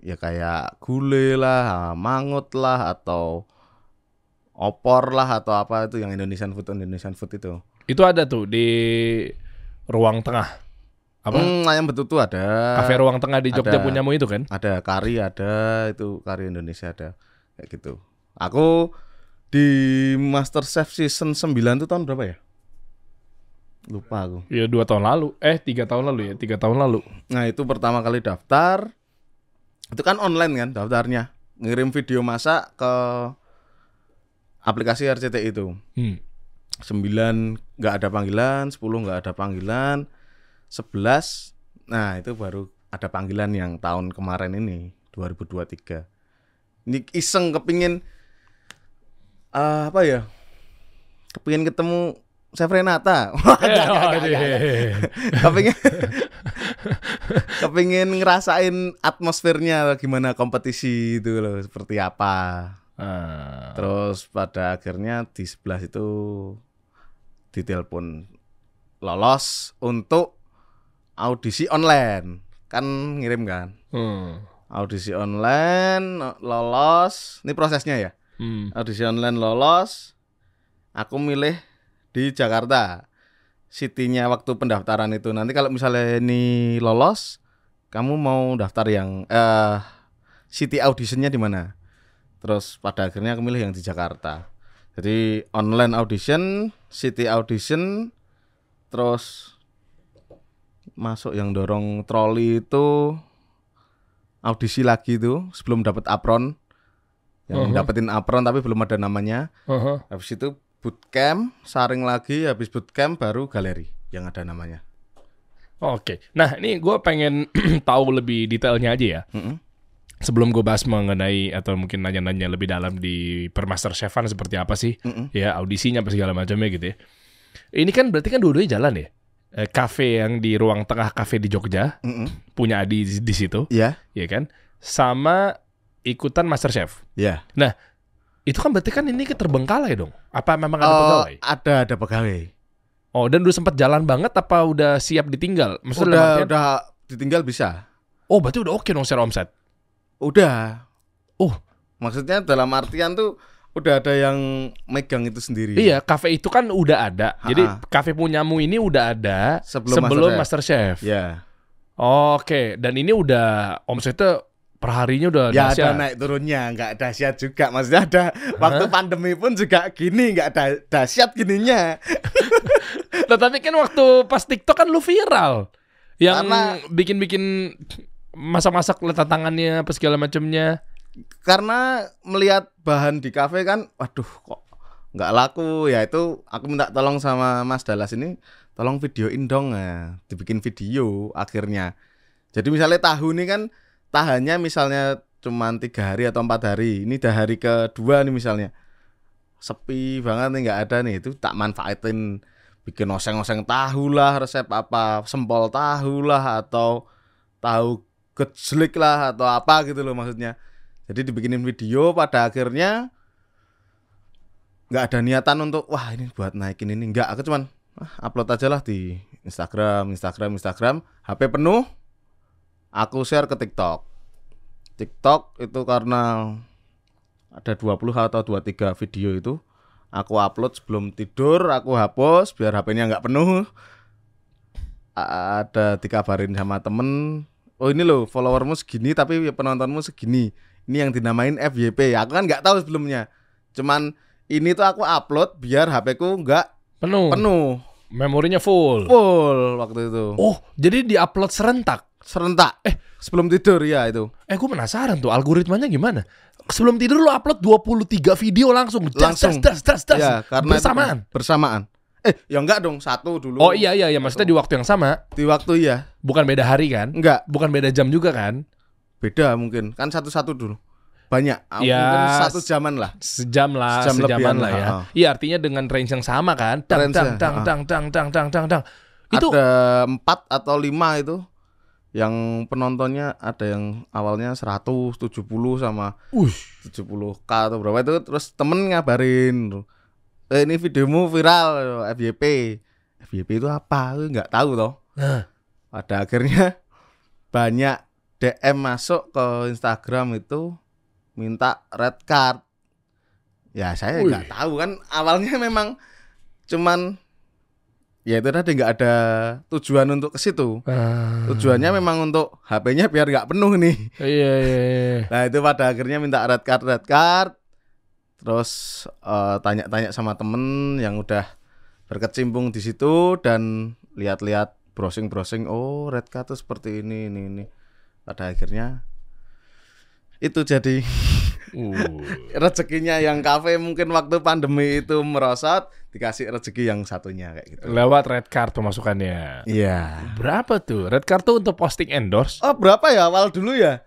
Ya kayak gulai lah, mangut lah atau opor lah atau apa itu yang Indonesian food Indonesian food itu. Itu ada tuh di ruang tengah. Apa? Hmm, ayam betutu ada. Kafe ruang tengah di Jogja ada. punyamu itu kan? Ada kari ada, itu kari Indonesia ada. Kayak gitu. Aku di Master Chef season 9 itu tahun berapa ya? Lupa aku. Ya dua tahun lalu. Eh tiga tahun lalu ya. Tiga tahun lalu. Nah itu pertama kali daftar Itu kan online kan daftarnya Ngirim video masak ke aplikasi RCTI itu Hmm. 9 nggak ada panggilan 10 nggak ada panggilan 11 Nah itu baru ada panggilan yang tahun kemarin ini 2023 Ini iseng kepingin eh, Apa ya Kepingin ketemu Renata [LAUGHS] Wah, Eh, deh. kepingin [LAUGHS] kepingin ngerasain atmosfernya gimana kompetisi itu loh seperti apa. Ah. Terus pada akhirnya di sebelah itu ditelepon lolos untuk audisi online. Kan ngirim kan? Hmm. Audisi online lolos. Ini prosesnya ya. Hmm. Audisi online lolos. Aku milih di Jakarta. City-nya waktu pendaftaran itu. Nanti kalau misalnya ini lolos, kamu mau daftar yang eh city auditionnya di mana? Terus pada akhirnya aku milih yang di Jakarta. Jadi online audition, city audition, terus masuk yang dorong troli itu audisi lagi itu sebelum dapat apron. Yang Mhm. dapetin apron tapi belum ada namanya. Aha. Habis itu bootcamp, saring lagi, habis bootcamp baru galeri yang ada namanya. Oke. Nah, ini gue pengen [CLEARS THROAT] tahu lebih detailnya aja ya. Mm-mm. Sebelum gue bahas mengenai atau mungkin nanya-nanya lebih dalam di Permaster Chefan seperti apa sih? Mm-mm. Ya, audisinya apa segala macamnya gitu ya. Ini kan berarti kan dua-duanya jalan ya. Eh, Cafe yang di ruang tengah kafe di Jogja Mm-mm. punya Adi di, di situ, Iya, ya kan? Sama ikutan Master Chef. iya. Itu kan berarti kan ini keterbengkalai dong. Apa memang ada Oh, pegawai? ada ada pegawai. Oh, dan udah sempat jalan banget apa udah siap ditinggal? Maksudnya Udah udah ditinggal bisa. Oh, berarti udah oke dong secara omset. Udah. Oh. Maksudnya dalam artian tuh udah ada yang megang itu sendiri. Iya, kafe itu kan udah ada. Jadi Ha-ha. kafe punyamu ini udah ada Sebelum, sebelum Master Chef. Ya. Oke, dan ini udah omsetnya perharinya udah Ya dahsyat. ada naik turunnya, nggak dahsyat juga. Maksudnya ada waktu pandemi pun juga gini, nggak ada dahsyat gininya. [LAUGHS] Tetapi kan waktu pas TikTok kan lu viral. Yang Karena- bikin-bikin masak-masak letak tangannya apa segala macamnya. Karena melihat bahan di kafe kan, waduh kok nggak laku. Ya itu aku minta tolong sama Mas Dallas ini, tolong videoin dong ya. Dibikin video akhirnya. Jadi misalnya tahu nih kan tahannya misalnya cuman tiga hari atau empat hari. Ini dah hari kedua nih misalnya. Sepi banget nih nggak ada nih itu tak manfaatin bikin oseng-oseng tahu lah resep apa sempol tahu lah atau tahu gejlik lah atau apa gitu loh maksudnya. Jadi dibikinin video pada akhirnya nggak ada niatan untuk wah ini buat naikin ini. Nggak aku cuman ah, upload aja lah di Instagram Instagram Instagram. HP penuh aku share ke TikTok. TikTok itu karena ada 20 atau 23 video itu aku upload sebelum tidur aku hapus biar HP-nya nggak penuh. Ada dikabarin sama temen oh ini loh followermu segini tapi penontonmu segini ini yang dinamain FYP aku kan nggak tahu sebelumnya cuman ini tuh aku upload biar HP ku nggak Penuh. penuh Memorinya full. full waktu itu Oh, jadi diupload serentak. serentak eh sebelum tidur ya itu Eh, gue penasaran tuh algoritmanya gimana? Sebelum tidur lu upload 23 video langsung. Das, Langsung. das, das, das, das. ya karena bersamaan. bersamaan eh ya enggak dong satu dulu Oh iya iya iya, maksudnya di waktu yang sama, di waktu ya bukan beda hari kan? enggak Bukan beda jam juga kan? beda mungkin kan satu-satu dulu banyak Ah, Ya, mungkin satu jaman lah Sejam lah, Sejam sejaman lah lah, ya. oh. Iya, artinya dengan range yang sama kan? Dang Range-nya, dang dang oh. dang dang dang dang dang dang dang. Itu ada empat atau lima itu yang penontonnya ada yang awalnya 170 sama uh, 70k atau berapa itu terus temen ngabarin eh, ini videomu viral FYP FYP itu apa? Aku nggak tahu toh. Nah. pada akhirnya banyak DM masuk ke Instagram itu minta red card. Ya saya nggak tahu kan. Awalnya memang cuman ya itu tadi nggak ada tujuan untuk ke situ. Ah. tujuannya memang untuk HP-nya biar nggak penuh nih. Iya iya iya. Nah itu pada akhirnya minta red card red card Terus eh, tanya-tanya sama temen yang udah berkecimpung di situ Dan lihat-lihat browsing-browsing Oh red card tuh seperti ini ini ini Pada akhirnya itu jadi Uh. [LAUGHS] rezekinya yang kafe mungkin waktu pandemi itu merosot Dikasih rezeki yang satunya kayak gitu Lewat red card pemasukannya. Iya Berapa tuh? Red card tuh untuk posting endorse Oh berapa ya awal dulu ya?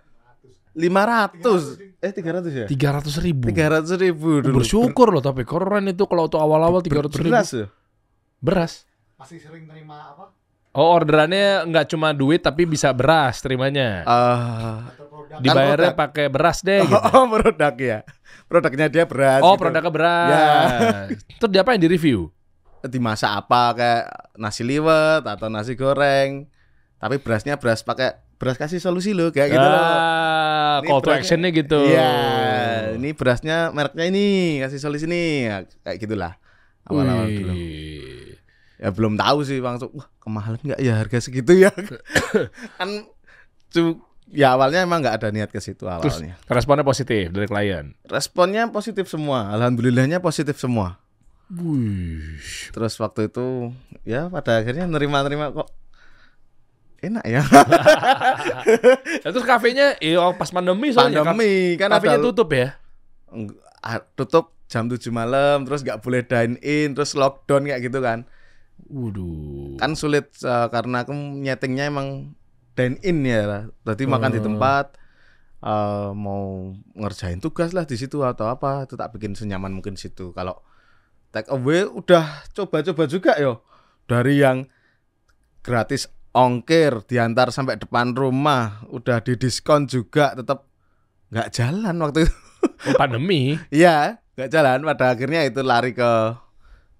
500 Eh 300 ya? 300 ribu. 300 ribu dulu Bersyukur loh tapi keren itu kalau untuk awal-awal 300 ribu. Beras ya? Beras. masih sering terima apa Oh orderannya nggak cuma duit tapi bisa beras terimanya. Eh, Dibayarnya pakai beras deh gitu. oh, produk ya. Produknya dia beras. Oh gitu. produknya beras. Ya. Terus diapain di review? dimasak apa kayak nasi liwet atau nasi goreng. Tapi berasnya beras pakai beras kasih solusi loh kayak gitu ah, call to actionnya gitu. Iya, ini berasnya mereknya ini, kasih solusi nih, Ya, kayak gitulah. Awal-awal dulu. Ya belum tahu sih langsung, wah kemahalan nggak ya harga segitu ya? [LAUGHS] kan ya awalnya emang nggak ada niat ke situ Terus awalnya. responnya positif dari klien. Responnya positif semua, alhamdulillahnya positif semua. Wih. Terus waktu itu ya pada akhirnya nerima-nerima kok enak ya. Nah, [LAUGHS] terus kafenya, iya pas pandemi soalnya Pandemi kan kafenya ada tutup ya. Tutup jam 7 malam terus nggak boleh dine in terus lockdown kayak gitu kan Waduh. kan sulit eh, karena aku nyetingnya emang dine in ya berarti makan di Oh. tempat eh, mau ngerjain tugas lah di situ atau apa itu tak bikin senyaman mungkin situ kalau take away udah coba-coba juga yo dari yang gratis ongkir diantar sampai depan rumah udah didiskon juga tetap nggak jalan waktu itu Oh, pandemi. Iya, nggak jalan. Pada akhirnya itu lari ke,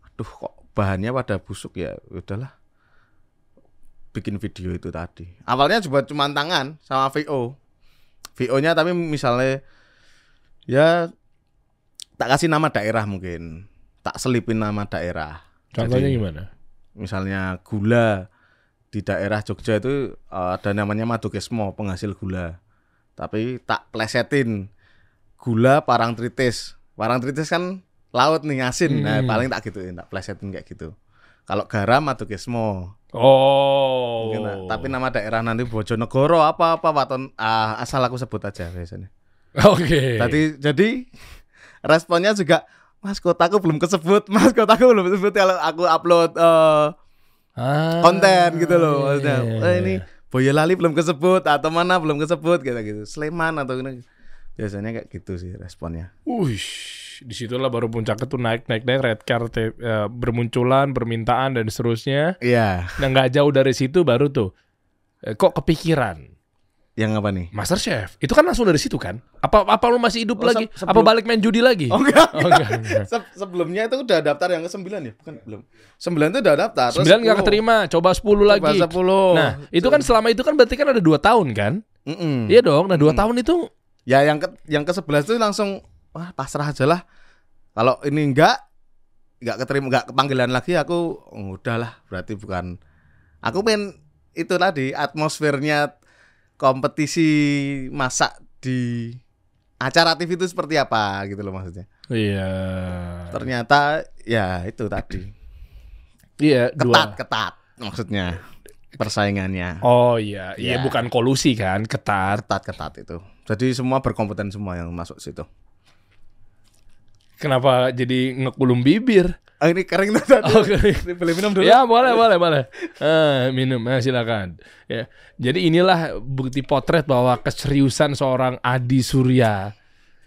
aduh kok bahannya pada busuk ya. Udahlah, bikin video itu tadi. Awalnya coba cuma tangan sama VO, VO-nya tapi misalnya ya tak kasih nama daerah mungkin, tak selipin nama daerah. Contohnya Jadi, gimana? Misalnya gula di daerah Jogja itu eh, ada namanya Madukesmo penghasil gula. Tapi tak plesetin gula parangtritis. Parangtritis kan laut nih asin. Nah, Hmm. paling tak gituin, tak plesetin kayak gitu. Kalau garam Madukesmo. Oh. Mungkin, nah, tapi nama daerah nanti Bojonegoro apa apa Waton ah, asal aku sebut aja biasanya. Oke. Tadi jadi [LAUGHS] responnya juga Mas kotaku belum kesebut, Mas kotaku belum kesebut kalau aku upload eh, Ah, konten gitu loh maksudnya. iya, "Eh, iya. ini Boyolali belum kesebut atau mana belum kesebut gitu gitu. Sleman atau ini biasanya kayak gitu sih responnya. Wih, di situlah baru puncaknya tuh naik naik naik red card eh, bermunculan permintaan dan seterusnya. Iya, Nah nggak jauh dari situ baru tuh eh, kok kepikiran yang apa nih? Master Chef itu kan langsung dari situ kan? Apa apa lu masih hidup Oh, lagi? se- Apa sebelum- balik main judi lagi? Oh enggak. Oh, enggak, enggak. [LAUGHS] Se- sebelumnya itu udah daftar yang ke-9 ya? Bukan belum. 9 itu udah daftar. terus Sembilan nggak 10. keterima, coba 10 lagi. Coba 10. Nah itu kan selama itu kan berarti kan ada dua tahun kan? Mm-mm. Iya dong. Nah dua Hmm. tahun itu Ya yang ke yang ke-11 itu langsung wah pasrah aja lah. Kalau ini enggak enggak keterima enggak kepanggilan lagi aku oh, udahlah berarti bukan aku pengen itu tadi atmosfernya kompetisi masak di acara TV itu seperti apa gitu loh maksudnya. Iya. Ternyata ya itu tadi Iya ketat dua. ketat maksudnya persaingannya Oh iya, iya Ya. bukan kolusi kan, ketat. ketat ketat itu. Jadi semua berkompeten semua yang masuk situ. Kenapa jadi ngekulum bibir? Ah, ini kering tuh tadi. Oke. Ini boleh minum dulu. Ya boleh boleh boleh. Eh, minum, eh, silakan. Ya, jadi inilah bukti potret bahwa keseriusan seorang Adi Surya.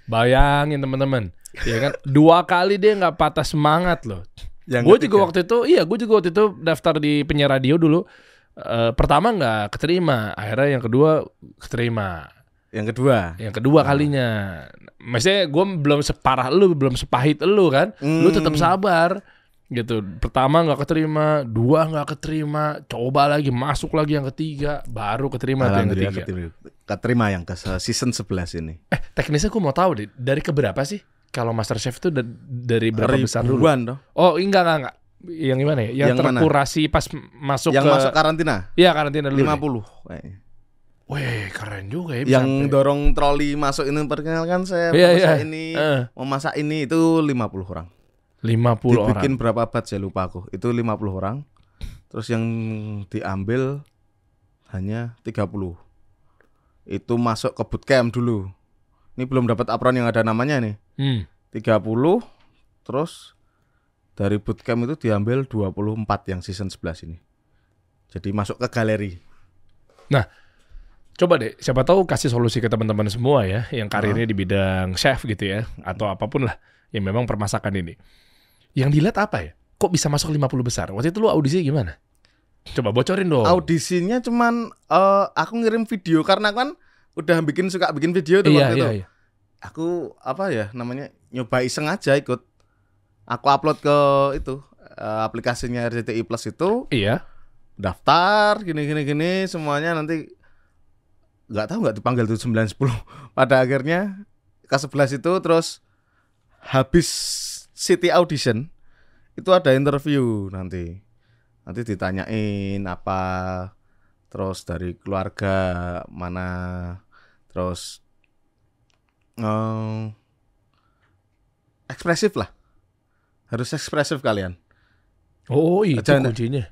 Bayangin teman-teman, ya kan dua kali dia nggak patah semangat loh. Yang Gue juga waktu itu, iya gue juga waktu itu daftar di penyiar radio dulu. Eh, pertama nggak keterima, akhirnya yang kedua keterima. Yang kedua. Yang kedua kalinya, maksudnya gue belum separah lu, belum sepahit lu kan, lu tetap Hmm. sabar gitu. Pertama nggak keterima, dua nggak keterima, coba lagi masuk lagi yang ketiga, baru keterima yang ketiga. keterima, keterima yang ke season 11 ini. Eh teknisnya gue mau tahu deh, dari keberapa sih? Kalau Master Chef itu da- dari berapa besar dulu? Ribuan toh. Oh enggak enggak enggak. Yang gimana ya? Yang, Yang mana? terkurasi pas masuk yang ke masuk karantina Iya karantina dulu. 50 deh. Wih keren juga ya. Yang sampai- dorong troli masuk ini perkenalkan saya Iya, memasak iya. ini, Eh. memasak ini itu 50 orang. 50 orang. Dibikin berapa bat saya lupa aku. Itu 50 orang. Terus yang diambil hanya 30. Itu masuk ke bootcamp dulu. Ini belum dapat apron yang ada namanya nih. Hmm. 30 terus dari bootcamp itu diambil 24 yang season 11 ini. Jadi masuk ke galeri. Coba deh, siapa tahu kasih solusi ke teman-teman semua ya, yang karirnya di bidang chef gitu ya, atau apa pun lah, yang memang permasakan ini. Yang dilihat apa ya? Kok bisa masuk 50 besar? Waktu itu lu audisi gimana? Coba bocorin dong. audisinya cuman eh, aku ngirim video karena kan udah bikin suka bikin video tuh iya, waktu iya, itu. iya. Aku apa ya namanya nyoba iseng aja ikut. Aku upload ke itu eh, aplikasinya RCTI Plus itu Iya. daftar gini gini gini semuanya nanti nggak tahu nggak dipanggil tuh 9 10 pada akhirnya ke 11 itu terus habis city audition itu ada interview nanti nanti ditanyain apa terus dari keluarga mana terus eh, ekspresif lah harus ekspresif kalian Oh, itu Jangan- kuncinya.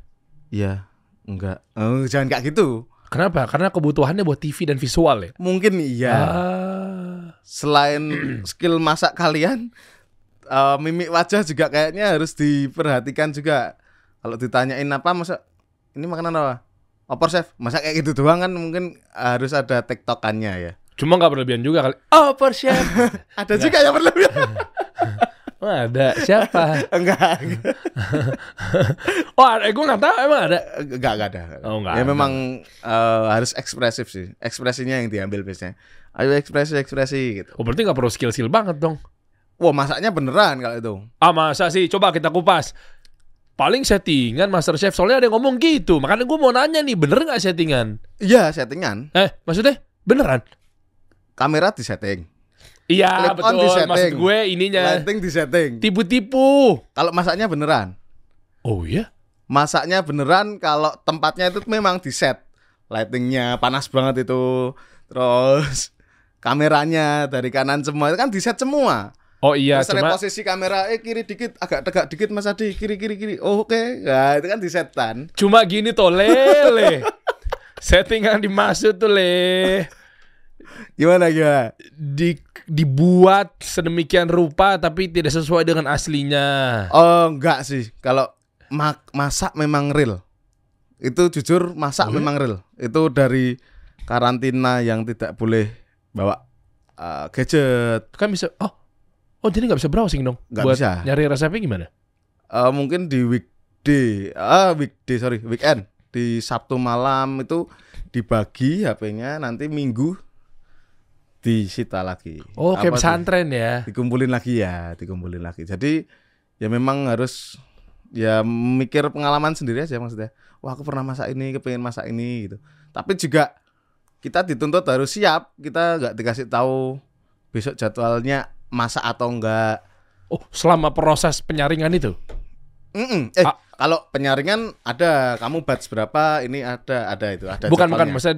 Iya, enggak. Oh, jangan kayak gitu. Kenapa? Karena kebutuhannya buat TV dan visual ya. Mungkin iya. Ah. Selain [CLEARS THROAT] skill masak kalian, eh, mimik wajah juga kayaknya harus diperhatikan juga. Kalau ditanyain apa masak ini makanan apa? Opor chef, masak kayak gitu doang kan mungkin harus ada tektokannya ya. Cuma nggak berlebihan juga kali. Per chef. [LAUGHS] Ada juga yang berlebihan. [LAUGHS] [LAUGHS] [LAUGHS] Oh, ada. Siapa? enggak, enggak, Oh, ada. Gue nggak tahu. Emang ada. enggak, enggak ada. Oh, enggak ya ada. memang eh, harus ekspresif sih. Ekspresinya yang diambil biasanya. Ayo ekspresi, ekspresi gitu. Oh, berarti nggak perlu skill-skill banget dong. Wah, masaknya beneran kalau itu. Ah, masa sih? Coba kita kupas. Paling settingan Master Chef. Soalnya ada yang ngomong gitu. Makanya gue mau nanya nih, bener nggak settingan? Iya, settingan. Eh, maksudnya? Beneran? Kamera di setting. Iya, Clip on betul. di setting. Maksud gue ininya. Lighting di setting. Tipu-tipu. Kalau masaknya beneran. Oh iya? Masaknya beneran kalau tempatnya itu memang di set. Lightingnya panas banget itu. Terus kameranya dari kanan semua itu kan di set semua. Oh iya, Terus cuma posisi kamera eh kiri dikit, agak tegak dikit Mas Adi, kiri kiri kiri. Oh, oke. Nah, itu kan di setan. cuma gini toh lele. [LAUGHS] Setting yang dimaksud tuh le Gimana gimana? di dibuat sedemikian rupa tapi tidak sesuai dengan aslinya. Oh, enggak sih. Kalau mak- masak memang real. Itu jujur masak memang real. Itu dari karantina yang tidak boleh bawa uh, gadget. Kan bisa oh oh jadi nggak bisa browsing dong. Nggak Buat bisa. Nyari resepnya gimana? Uh, mungkin di weekday, ah weekday sorry, weekend di Sabtu malam itu dibagi HP-nya nanti Minggu disita lagi. Oh Apa pesantren ya. dikumpulin lagi ya, dikumpulin lagi. Jadi ya memang harus ya mikir pengalaman sendiri aja maksudnya. Wah aku pernah masak ini, kepengen masak ini gitu. Tapi juga kita dituntut harus siap. Kita nggak dikasih tahu besok jadwalnya masak atau enggak. Oh selama proses penyaringan itu. Mm-mm. Eh Ah. kalau penyaringan ada, kamu batch berapa? Ini ada, ada itu, ada. bukan bukan jadwalnya. maksudnya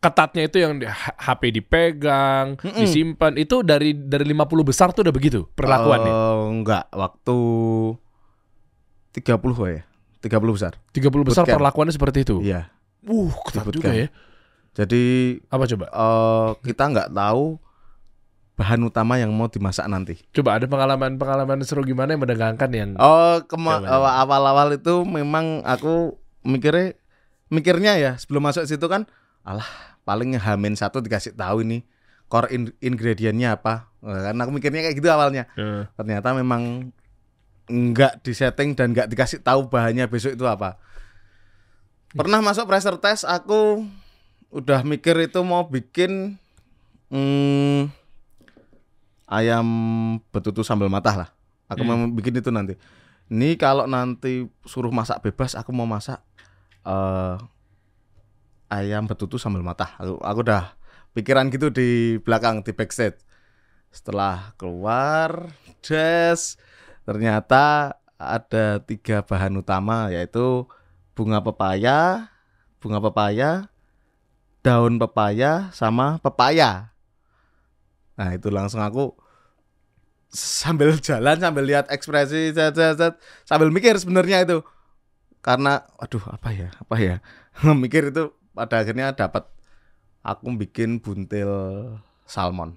ketatnya itu yang di- HP dipegang, Mm-mm. disimpan itu dari dari 50 besar tuh udah begitu perlakuannya. Oh, enggak, waktu 30 ya. 30 besar. 30 besar bootcamp. perlakuannya seperti itu. Iya. Uh, ketat Di juga bootcamp. ya. Jadi Apa coba? eh kita nggak tahu bahan utama yang mau dimasak nanti. Coba ada pengalaman-pengalaman seru gimana yang menegangkan yang Oh, eh, awal-awal itu memang aku mikirnya mikirnya ya sebelum masuk situ kan, alah paling hamin satu dikasih tahu ini core in- ingredientnya apa. Eh, Kan aku mikirnya kayak gitu awalnya. Eh, Ternyata memang nggak disetting dan nggak dikasih tahu bahannya besok itu apa. Pernah masuk pressure test aku udah mikir itu mau bikin hmm, ayam betutu sambal matah lah. Aku mau bikin itu nanti. Ini kalau nanti suruh masak bebas, aku mau masak eh ayam betutu sambal matah. Aku, aku udah pikiran gitu di belakang di backstage. Setelah keluar, des, ternyata ada tiga bahan utama yaitu bunga pepaya, bunga pepaya, daun pepaya, sama pepaya. Nah itu langsung aku sambil jalan sambil lihat ekspresi zat, zat, zat, sambil mikir sebenarnya itu karena aduh apa ya apa ya [LAUGHS] mikir itu pada akhirnya dapat aku bikin buntil salmon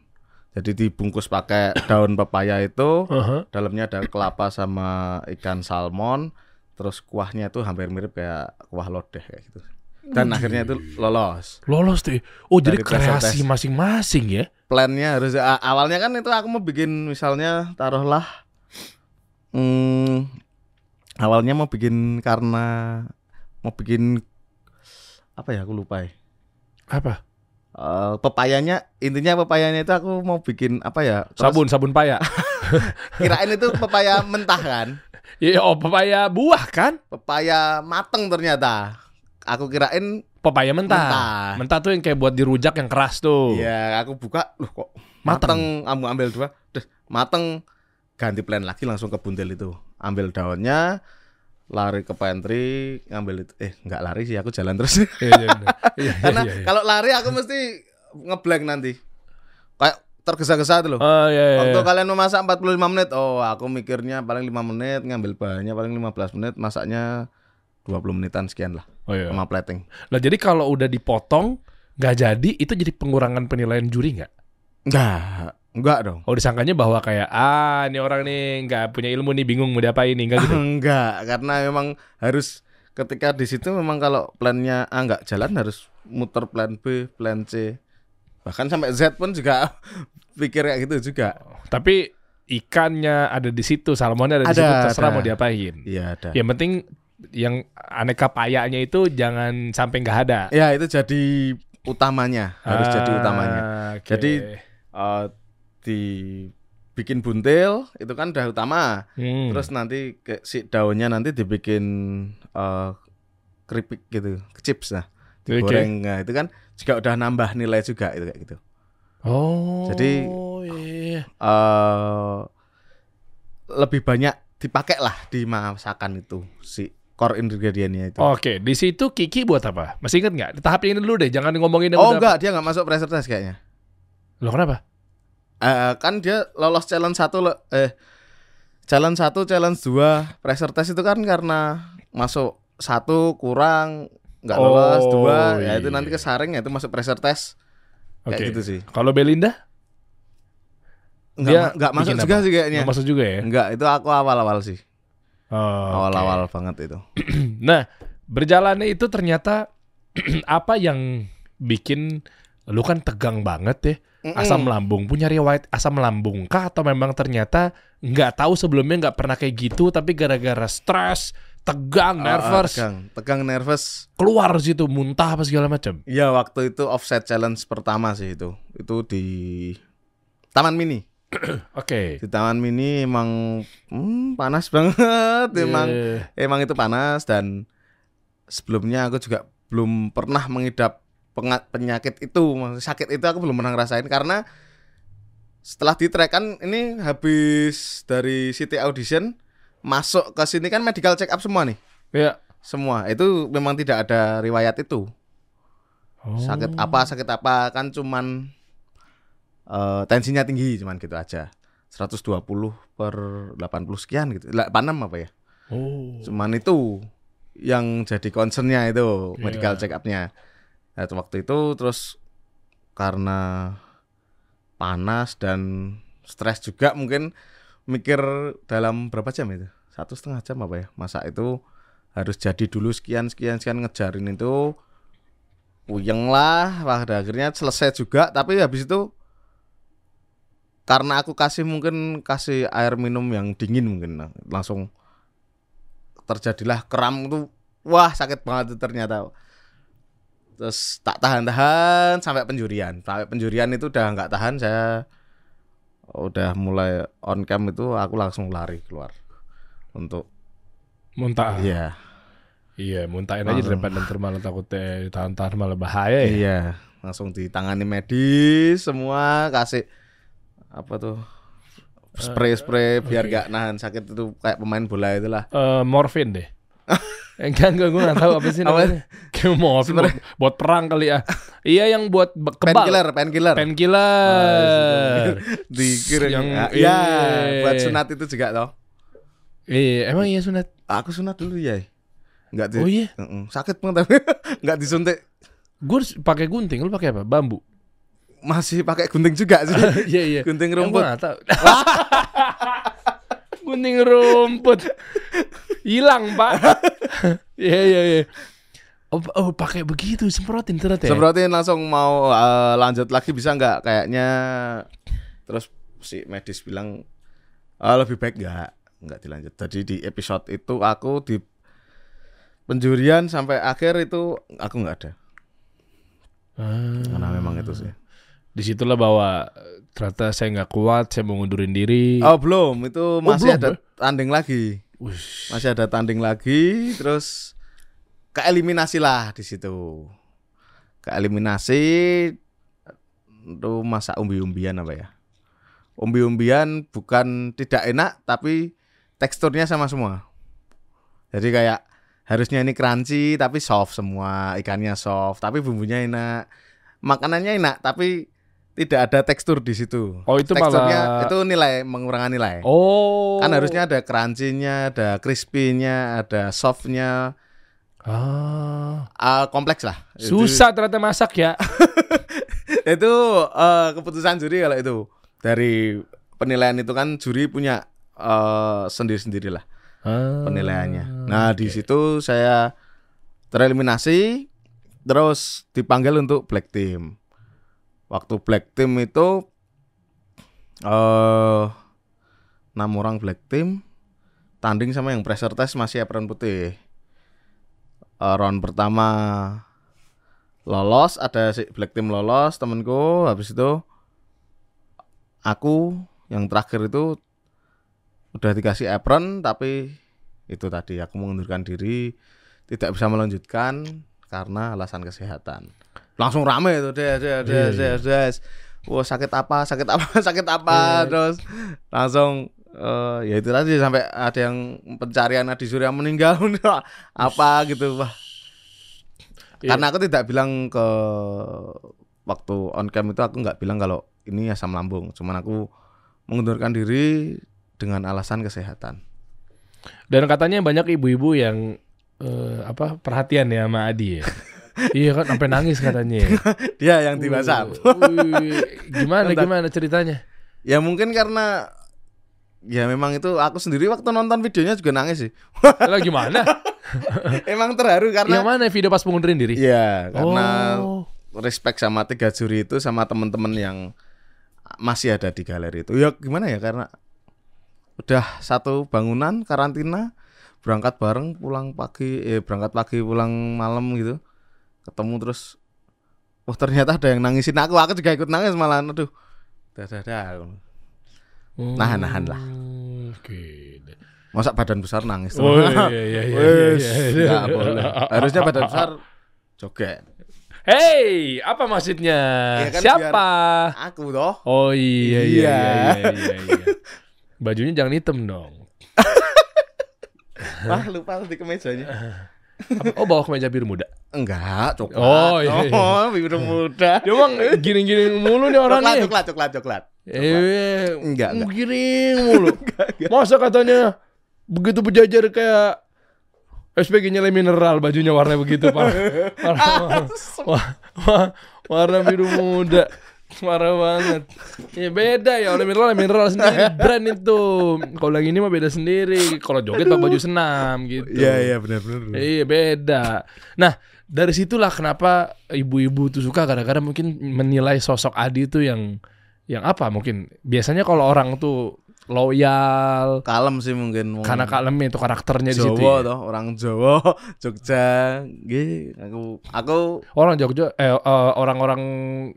jadi dibungkus pakai daun pepaya itu aha. dalamnya ada kelapa sama ikan salmon terus kuahnya itu hampir mirip kayak kuah lodeh kayak gitu dan akhirnya itu lolos Lolos tuh. Oh, jadi Dari pressure kreasi masing-masing ya. plannya harus awalnya kan itu aku mau bikin misalnya taruhlah hmm, awalnya mau bikin karena mau bikin apa ya aku lupa ya. Apa? Eh, pepayanya intinya pepayanya itu aku mau bikin apa ya? terus Sabun, sabun paya. [LAUGHS] Kirain itu pepaya mentah kan? Iya, oh pepaya buah kan? Pepaya mateng ternyata. Aku kirain Pepaya mentah. Mentah. Mentah tuh yang kayak buat dirujak yang keras tuh. ya aku buka loh kok Mateng. mateng, kamu ambil dua, Duh, mateng ganti plan lagi langsung ke buntil itu. Ambil daunnya lari ke pantry ngambil itu eh nggak lari sih aku jalan terus [LAUGHS] Iya, iya, [LAUGHS] iya. Karena iya, iya. kalau lari aku mesti ngeblank nanti kayak tergesa-gesa tuh loh Oh iya, iya. Waktu iya. kalian memasak 45 menit, oh aku mikirnya paling 5 menit, ngambil bahannya paling 15 menit, masaknya 20 menitan sekian lah Oh iya. sama plating. Nah, jadi kalau udah dipotong nggak jadi itu jadi pengurangan penilaian juri nggak? Enggak, enggak dong. Oh disangkanya bahwa kayak ah ini orang nih nggak punya ilmu nih bingung mau diapain nih nggak gitu. [LAUGHS] enggak, karena memang harus ketika di situ memang kalau plannya A enggak jalan harus muter plan B, plan C. Bahkan sampai Z pun juga [LAUGHS] pikir kayak gitu juga. Tapi ikannya ada di situ, salmonnya ada, di Ada, situ, terserah ada. mau diapain. Iya ada. Yang penting yang aneka payanya itu jangan sampai nggak ada. Ya itu jadi utamanya, harus jadi Ah, utamanya. oke. Jadi eh dibikin buntil itu kan udah utama. Hmm. Terus nanti ke, si daunnya nanti dibikin eh keripik gitu, chips nah. Oke. Digoreng. Nah, itu kan juga udah nambah nilai juga itu kayak gitu. Oh. Jadi- iya. eh lebih banyak dipakai lah di masakan itu si core ingredientnya itu. Oke, di situ Kiki buat apa? Masih inget nggak? Tahap ini dulu deh, jangan ngomongin yang Oh enggak, dia nggak masuk pressure test kayaknya. Loh kenapa? Eh, kan dia lolos challenge satu lo- eh challenge satu challenge dua pressure test itu kan karena masuk satu kurang nggak lolos Oh, dua ya iya. itu nanti kesaring ya itu masuk pressure test kayak Oke. gitu sih Kalau Belinda? nggak Dia ma- nggak masuk juga apa? sih kayaknya Nggak masuk juga ya? nggak itu aku awal awal sih Oh, awal awal banget itu [CLEARS THROAT] Nah, berjalannya itu ternyata [CLEARS THROAT] apa yang bikin lu kan tegang banget ya asam lambung. Punya riwayat asam lambung kah? Atau memang ternyata nggak tahu sebelumnya nggak pernah kayak gitu tapi gara-gara stres tegang ah, nervous. tegang. Tegang nervous. Keluar situ muntah apa segala macam. Iya waktu itu offset challenge pertama sih itu. Itu di Taman Mini. [CLEARS THROAT] Oke. Di Taman Mini emang hmm, panas banget. Emang Eh, emang itu panas dan sebelumnya aku juga belum pernah mengidap penyakit itu sakit itu aku belum pernah ngerasain karena setelah di track kan ini habis dari city audition masuk ke sini kan medical check up semua nih? Ya semua. Itu memang tidak ada riwayat itu. Oh. sakit apa sakit apa kan cuman eh, tensinya tinggi cuman gitu aja. 120 per 80 sekian gitu. 86 apa ya? Oh. Cuman itu yang jadi concernnya itu medical Iya. check up-nya nah, waktu itu terus karena panas dan stres juga mungkin mikir dalam berapa jam itu? Satu setengah jam apa ya? Masa itu harus jadi dulu sekian sekian sekian ngejarin itu puyeng lah. Pada akhirnya selesai juga. Tapi habis itu karena aku kasih mungkin kasih air minum yang dingin mungkin nah, langsung terjadilah kram itu. Wah sakit banget itu ternyata terus tak tahan-tahan sampai penjurian. Sampai penjurian itu udah nggak tahan saya udah mulai on cam itu aku langsung lari keluar untuk muntah. Iya. Iya muntahin aja daripada ntar malah takutnya tahan-tahan malah bahaya ya. Iya langsung ditangani medis semua kasih apa tuh spray spray biar oke. nggak nahan sakit itu kayak pemain bola itulah. Eh, morfin deh. Eh, Enggak, enggak, gue gak tahu apa sih Apa? namanya. Kayak morfin buat, buat perang kali ya. Iya yang buat kebal. Painkiller painkiller. Painkiller. Dikirim Yang- ya, ya, buat sunat itu juga toh. Iya, emang iya sunat? Aku sunat dulu ya nggak di Oh iya? Sakit banget tapi [LAUGHS] nggak disuntik. Gue pakai gunting, lu pakai apa? Bambu? Masih pakai gunting juga sih. [LAUGHS] Iya, iya. Gunting rumput. tahu. [LAUGHS] gunting rumput Hilang pak [LAUGHS] Iya, iya, iya Oh, oh pakai begitu semprotin ternyata ya? semprotin langsung mau eh, lanjut lagi bisa nggak kayaknya terus si medis bilang "Ah, lebih baik nggak nggak dilanjut jadi di episode itu aku di penjurian sampai akhir itu aku nggak ada. Ah. Karena memang itu sih. Di situlah bahwa ternyata saya nggak kuat, saya mau ngundurin diri. Oh belum, itu masih belum, ada eh? tanding lagi. Wush. Masih ada tanding lagi, terus keeliminasi lah di situ. Keeliminasi itu masa umbi-umbian apa ya? Umbi-umbian bukan tidak enak, tapi teksturnya sama semua. Jadi kayak harusnya ini crunchy tapi soft semua, ikannya soft, tapi bumbunya enak. Makanannya enak, tapi tidak ada tekstur di situ. Oh, itu Teksturnya malah- itu nilai mengurangi nilai. Oh. Kan harusnya ada crunchy-nya, ada crispy-nya, ada soft-nya, Ah. Ah, kompleks lah. Itu- Susah ternyata masak ya. [LAUGHS] Itu, eh, keputusan juri kalau itu dari penilaian itu kan juri punya eh, sendiri-sendiri lah Ah. penilaiannya. Nah di situ saya tereliminasi, terus dipanggil untuk black team. Waktu black team itu eh enam orang black team tanding sama yang pressure test masih apron putih. Eh, round pertama lolos, ada si black team lolos temenku, habis itu aku yang terakhir itu udah dikasih apron tapi itu tadi aku mengundurkan diri tidak bisa melanjutkan karena alasan kesehatan langsung rame itu des des des des, des. Wah sakit apa sakit apa [LAUGHS] sakit apa terus langsung eh, ya itu tadi sampai ada yang pencarian Adi Surya [LAUGHS] meninggal apa gitu wah Iya. karena aku tidak bilang ke waktu on cam itu aku nggak bilang kalau ini asam lambung cuman aku mengundurkan diri dengan alasan kesehatan Dan katanya banyak ibu-ibu yang eh, apa perhatian ya sama Adi ya. [LAUGHS] iya kan sampai nangis katanya. ya. [LAUGHS] dia yang di WhatsApp Wih, gimana Bentar. gimana ceritanya? ya mungkin karena ya memang itu aku sendiri waktu nonton videonya juga nangis sih Lah gimana? [LAUGHS] emang terharu Yang karena mana video pas pengundurin diri? Iya, karena Oh. respect sama tiga juri itu sama teman-teman yang masih ada di galeri itu. Ya gimana ya karena udah satu bangunan karantina berangkat bareng pulang pagi eh berangkat pagi pulang malam gitu. Ketemu terus Wah ternyata ada yang nangisin aku, aku juga ikut nangis malah, aduh, dah dah dah. Nahan-nahan lah. Hmm, Oke. Masa badan besar nangis? Oh, iya, iya, iya, Wes, iya, iya. nggak boleh. Harusnya badan besar joget. Hey, apa maksudnya? Ya kan Siapa? Aku toh. Oh iya iya Iya. iya iya iya. iya. Bajunya jangan hitam dong. [LAUGHS] Wah lupa di kemejanya. Oh bawa kemeja biru muda. Enggak, coklat. Oh, iya, iya. Oh, biru muda. [LAUGHS] Dia bang gini-gini mulu nih orang Coklat, nih. coklat, coklat, coklat. Eh, Enggak, enggak. Giring [LAUGHS] mulu. Masa katanya begitu berjajar kayak SPG nyala mineral bajunya warna begitu pak. [LAUGHS] Warna, wah, warna biru muda. Parah banget. Ya beda ya, warna mineral mineral sendiri [LAUGHS] brand itu. Kalau yang ini mah beda sendiri. Kalau joget pakai baju senam gitu. Iya, iya, benar benar. Iya beda. Nah dari situlah kenapa ibu-ibu tuh suka kadang-kadang mungkin menilai sosok Adi itu yang yang apa mungkin biasanya kalau orang tuh loyal Kalem sih mungkin. karena kalemnya itu karakternya di situ. Jawa ya. toh, orang Jawa, [LAUGHS] Jogja. Nggih, aku aku Orang Jogja eh eh, orang-orang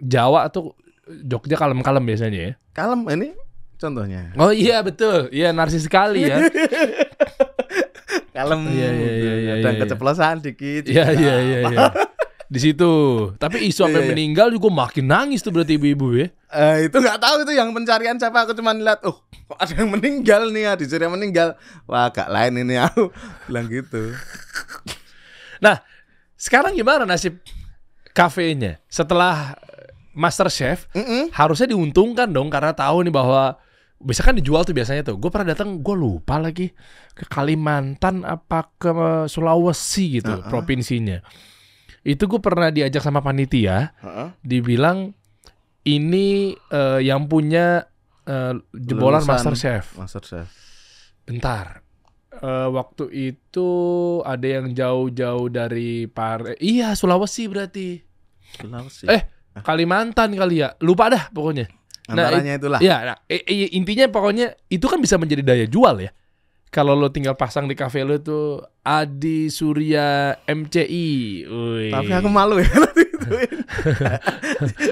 Jawa tuh Jogja kalem-kalem biasanya ya. kalem ini contohnya. Oh iya betul. Iya narsis sekali ya. [LAUGHS] Kalem. Iya, iya, iya, iya, Dan iya. keceplosan dikit. Iya iya iya iya. Di situ. Tapi isu sampai Iya, iya. meninggal juga makin nangis tuh berarti ibu-ibu ya. Eh, itu nggak tahu itu yang pencarian siapa aku cuma lihat oh kok ada yang meninggal nih ya dicari yang meninggal wah agak lain ini aku [LAUGHS] bilang gitu Nah, sekarang gimana nasib kafenya? Setelah Master Chef, Mm-mm. harusnya diuntungkan dong karena tahu nih bahwa bisa kan dijual tuh biasanya tuh. Gue pernah datang, gue lupa lagi ke Kalimantan apa ke Sulawesi gitu provinsinya. Itu gue pernah diajak sama panitia, Heeh. dibilang ini eh, yang punya eh, jebolan Lulusan Master Chef. Master Chef Bentar. Eh, waktu itu ada yang jauh-jauh dari Pare. Iya, Sulawesi berarti. Sulawesi. Eh, Kalimantan kali ya. Lupa dah pokoknya. antaranya it- itulah Iya, nah, intinya pokoknya itu kan bisa menjadi daya jual ya. kalau lo tinggal pasang di kafe lo tuh Adi Surya MCI. Wih. Tapi aku malu ya [LAUGHS]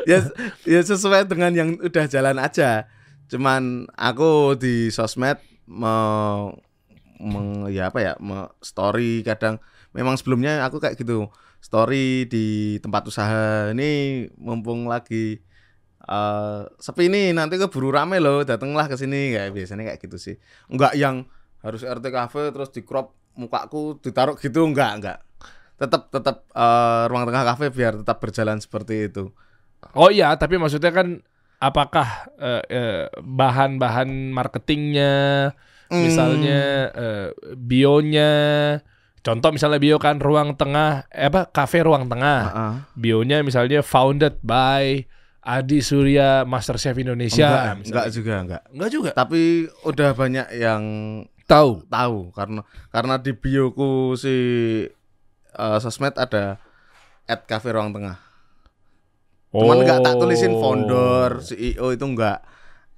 ya, ya sesuai dengan yang udah jalan aja. Cuman aku di sosmed mau meng, ya apa ya, me, story kadang memang sebelumnya aku kayak gitu. Story di tempat usaha ini mumpung lagi eh sepi nih. Nanti keburu rame loh datanglah ke sini. Kayak biasanya kayak gitu sih. Enggak yang harus RT cafe terus di crop mukaku ditaruh gitu enggak enggak. Tetap tetap eh, ruang tengah kafe biar tetap berjalan seperti itu. Oh iya, tapi maksudnya kan apakah eh, eh, bahan-bahan marketingnya, Hmm. misalnya eh, bionya, contoh misalnya bio kan ruang tengah, eh, apa kafe ruang tengah, Heeh. bionya misalnya founded by Adi Surya Master Chef Indonesia, enggak, enggak juga enggak Enggak juga. tapi udah banyak yang Tahu. tahu karena karena di bioku si eh, sosmed ada at cafe ruang tengah cuman enggak tak tulisin founder CEO itu enggak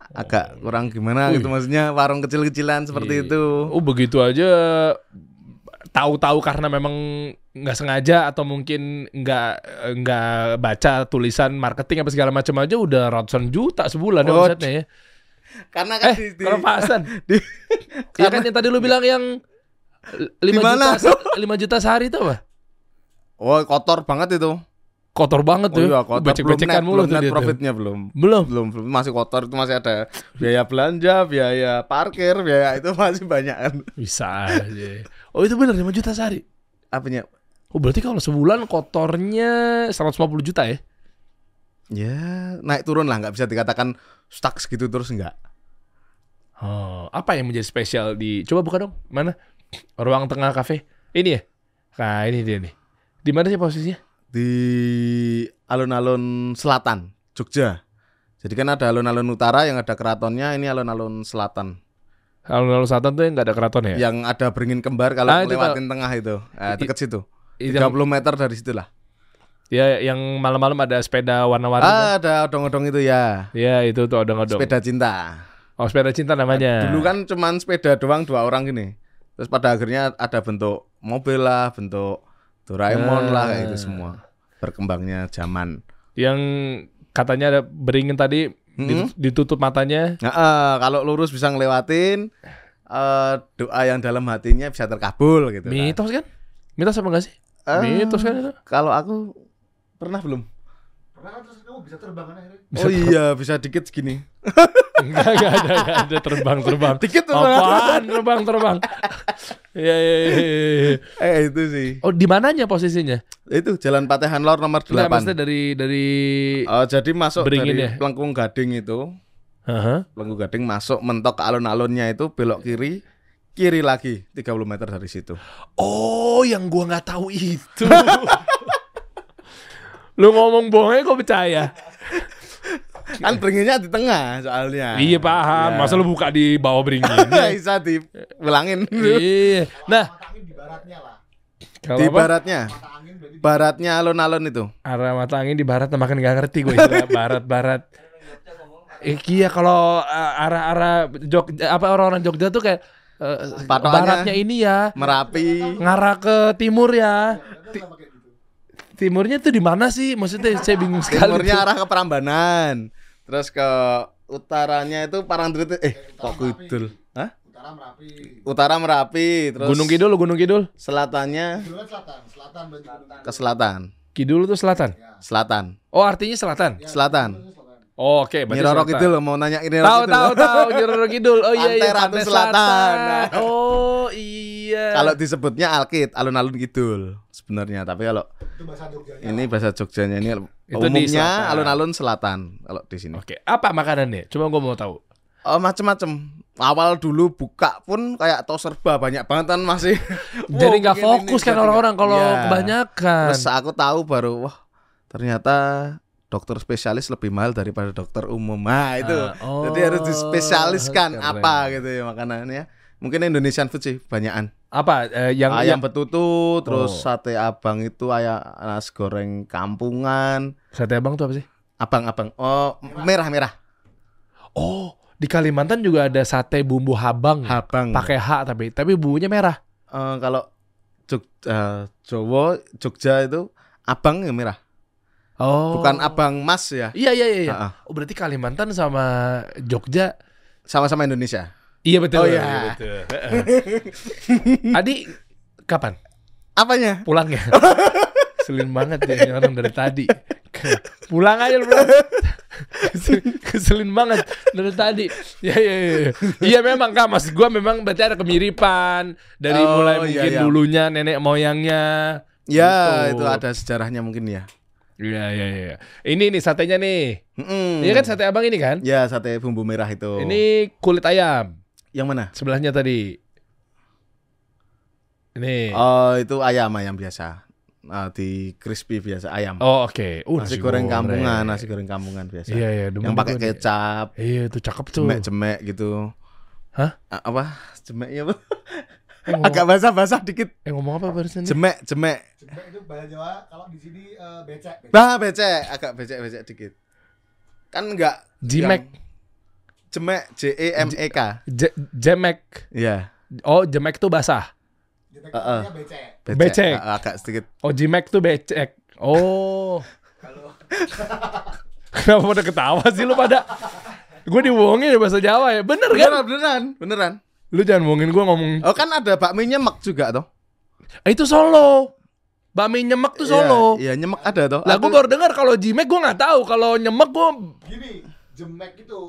agak kurang gimana Wih. gitu maksudnya warung kecil-kecilan seperti Iya. itu Oh begitu aja tahu-tahu karena memang nggak sengaja atau mungkin nggak nggak baca tulisan marketing apa segala macam aja udah ratusan juta sebulan ya Oh, omsetnya ya. karena kan Eh, di, di- kalau Pasan. [LAUGHS] di- Iya kan yang tadi lu bilang yang 5 Di mana? juta 5 juta sehari itu apa? oh kotor banget itu Kotor banget oh tuh. iya kotor belum Becek-becekan net, mulu belum net profitnya belum Belum. belum belum masih kotor itu masih ada biaya belanja biaya parkir biaya itu masih banyak kan Bisa aja. Oh itu benar 5 juta sehari. apanya Oh berarti kalau sebulan kotornya 150 juta ya? ya naik turun lah nggak bisa dikatakan stuck segitu terus enggak Oh, apa yang menjadi spesial di coba buka dong. Mana? Ruang tengah kafe. Ini ya? Nah, ini dia nih. Di mana sih posisinya? di alun-alun selatan Jogja. Jadi kan ada alun-alun utara yang ada keratonnya, ini alun-alun selatan Alun-alun selatan tuh yang nggak ada keraton ya? yang ada beringin kembar kalau Ah, itu lewatin tengah itu, eh, deket situ. Itu 30 yang, meter dari situ lah. ya yang malam-malam ada sepeda warna-warni. kan? Ah, ada odong-odong itu ya. Ya, itu tuh odong-odong. Sepeda cinta. Oh, sepeda cinta namanya. Dulu kan cuman sepeda doang dua orang gini. Terus pada akhirnya ada bentuk mobil lah, bentuk Doraemon lah kayak Ah. semua. Berkembangnya zaman. yang katanya ada beringin tadi Hmm? ditut- ditutup matanya. Nah, eh, kalau lurus bisa ngelewatin eh, doa yang dalam hatinya bisa terkabul gitu. kan. Mitos kan? Mitos apa enggak sih? Eh, Mitos kan itu? Kalau aku pernah belum? Pernah kan terus kamu bisa terbang kan akhirnya? oh iya, bisa dikit segini. [LAUGHS] Enggak, enggak ada, enggak ada terbang, terbang. Dikit tuh. Apaan terbang, terbang? Iya, iya, iya, iya. Eh itu sih. Oh, di mananya posisinya? Itu Jalan Patehan Lor nomor Enggak, 8. maksudnya dari dari Oh, jadi masuk Beringin dari ya? Pelengkung Gading itu. Pelengkung Gading masuk mentok ke alun-alunnya itu belok kiri, kiri lagi 30 meter dari situ. Oh, yang gua nggak tahu itu. [LAUGHS] Lu ngomong bohongnya gue percaya. Kan beringinnya di tengah soalnya. Iya paham. Ya. Masa lu buka di bawah beringin? [LAUGHS] bisa diulangin. iya. Nah, di baratnya lah. kalau di apa? baratnya. Baratnya alun-alun itu. arah mata angin di barat makan nggak ngerti gue istilah [LAUGHS] barat-barat. Eh, iya kalau uh, arah-arah Jogja apa orang-orang Jogja tuh kayak uh, baratnya ini ya Merapi. ngarah ke timur ya. Ti-. Timurnya tuh di mana sih? Maksudnya saya bingung sekali. Timurnya tuh. arah ke Prambanan. Terus ke utaranya itu Parangtritis. Eh, kok kidul? Hah? Utara Merapi. Utara Merapi, terus Gunung Kidul, Gunung Kidul. Selatannya Kidul selatan, selatan berarti ke selatan. Kidul tuh selatan. Selatan. Oh, artinya selatan. Ya, Selatan. itu. Oh, Oke, berarti Nyiroro selatan. Kidul mau nanya ini Tahu tahu tahu Nyiroro Kidul. Oh iya iya Pantai Selatan. Selatan. Oh iya. Kalau disebutnya Alkit, alun-alun kidul sebenarnya, tapi kalau Itu bahasa Jogjanya. ini bahasa Jogjanya ini Itu umumnya selatan. alun-alun selatan kalau di sini. Oke, apa makanannya? Coba gue mau tahu. Oh, macem-macem. Awal dulu buka pun kayak tos serba banyak banget kan masih. [LAUGHS] Jadi Wow, nggak ini, fokus kan orang-orang kalau Iya. kebanyakan. Terus aku tahu baru wah ternyata dokter spesialis lebih mahal daripada dokter umum. Nah, itu. Ah, oh, Jadi harus dispesialiskan keren. apa gitu ya makanannya. Mungkin Indonesian food sih banyakan. Apa eh, yang ayam yang betutu, terus Oh. sate abang itu ayam nasi goreng kampungan. sate abang tuh apa sih? Abang-abang. Oh, merah-merah. Oh, Di Kalimantan juga ada sate bumbu habang. Habang. Pakai H tapi tapi bumbunya merah. Eh, kalau Jog, eh, Jawa, Jogja itu abang ya merah. Oh. Bukan abang mas ya. Iya iya iya. iya. Ah, ah. Oh berarti Kalimantan sama Jogja. Sama-sama Indonesia. Iya betul. Oh, iya. iya, betul. [LAUGHS] Adi kapan Apanya? pulangnya? [LAUGHS] Keselin banget ya orang dari tadi. Pulang aja lu. Keselin banget dari tadi. Ya ya ya. Iya memang Kak, maksud gua memang berarti ada kemiripan dari Oh, mulai iya, mungkin iya. dulunya nenek moyangnya. Ya, Gitu. itu ada sejarahnya mungkin ya. Iya iya iya. Ini nih satenya nih. Mm-mm. Iya kan sate abang ini kan? Ya, sate bumbu merah itu. Ini kulit ayam. Yang mana? Sebelahnya tadi. Ini. Oh, itu ayam ayam biasa. Nah, di crispy biasa ayam. Oh oke. Uh, nasi, goreng kampungan, nasi goreng kampungan biasa. Iya iya. yang pakai kecap, Iya itu cakep tuh. jemek-jemek gitu. Hah? A- Apa? Jemeknya apa? Eh, ngomong, Agak basah-basah dikit. eh, ngomong apa barusan? Jemek, jemek. Jembek itu bahasa Jawa, kalau di sini eh, becek. becek. Bah, becek, agak becek-becek dikit. Kan enggak Jimek. yang- Jemek, J E M E K. Je- jemek. Iya, Oh jemek tuh basah. Jembek Uh, itu uh. becek. becek. Becek. A- Agak sedikit. Oh jimek tuh becek. Oh. Kalau Kenapa pada ketawa sih lu pada? Gue dibohongin ya bahasa Jawa ya. Bener kan? Beneran, beneran, beneran. Lu jangan bohongin gue ngomong. Oh, kan ada bakmi nyemek juga toh. Eh, itu Solo. Bakmi nyemek tuh Solo. Iya, iya, nyemek ada toh. Lah gue Aku- baru dengar kalau jimek gue nggak tahu. Kalau nyemek gue gini, jemek itu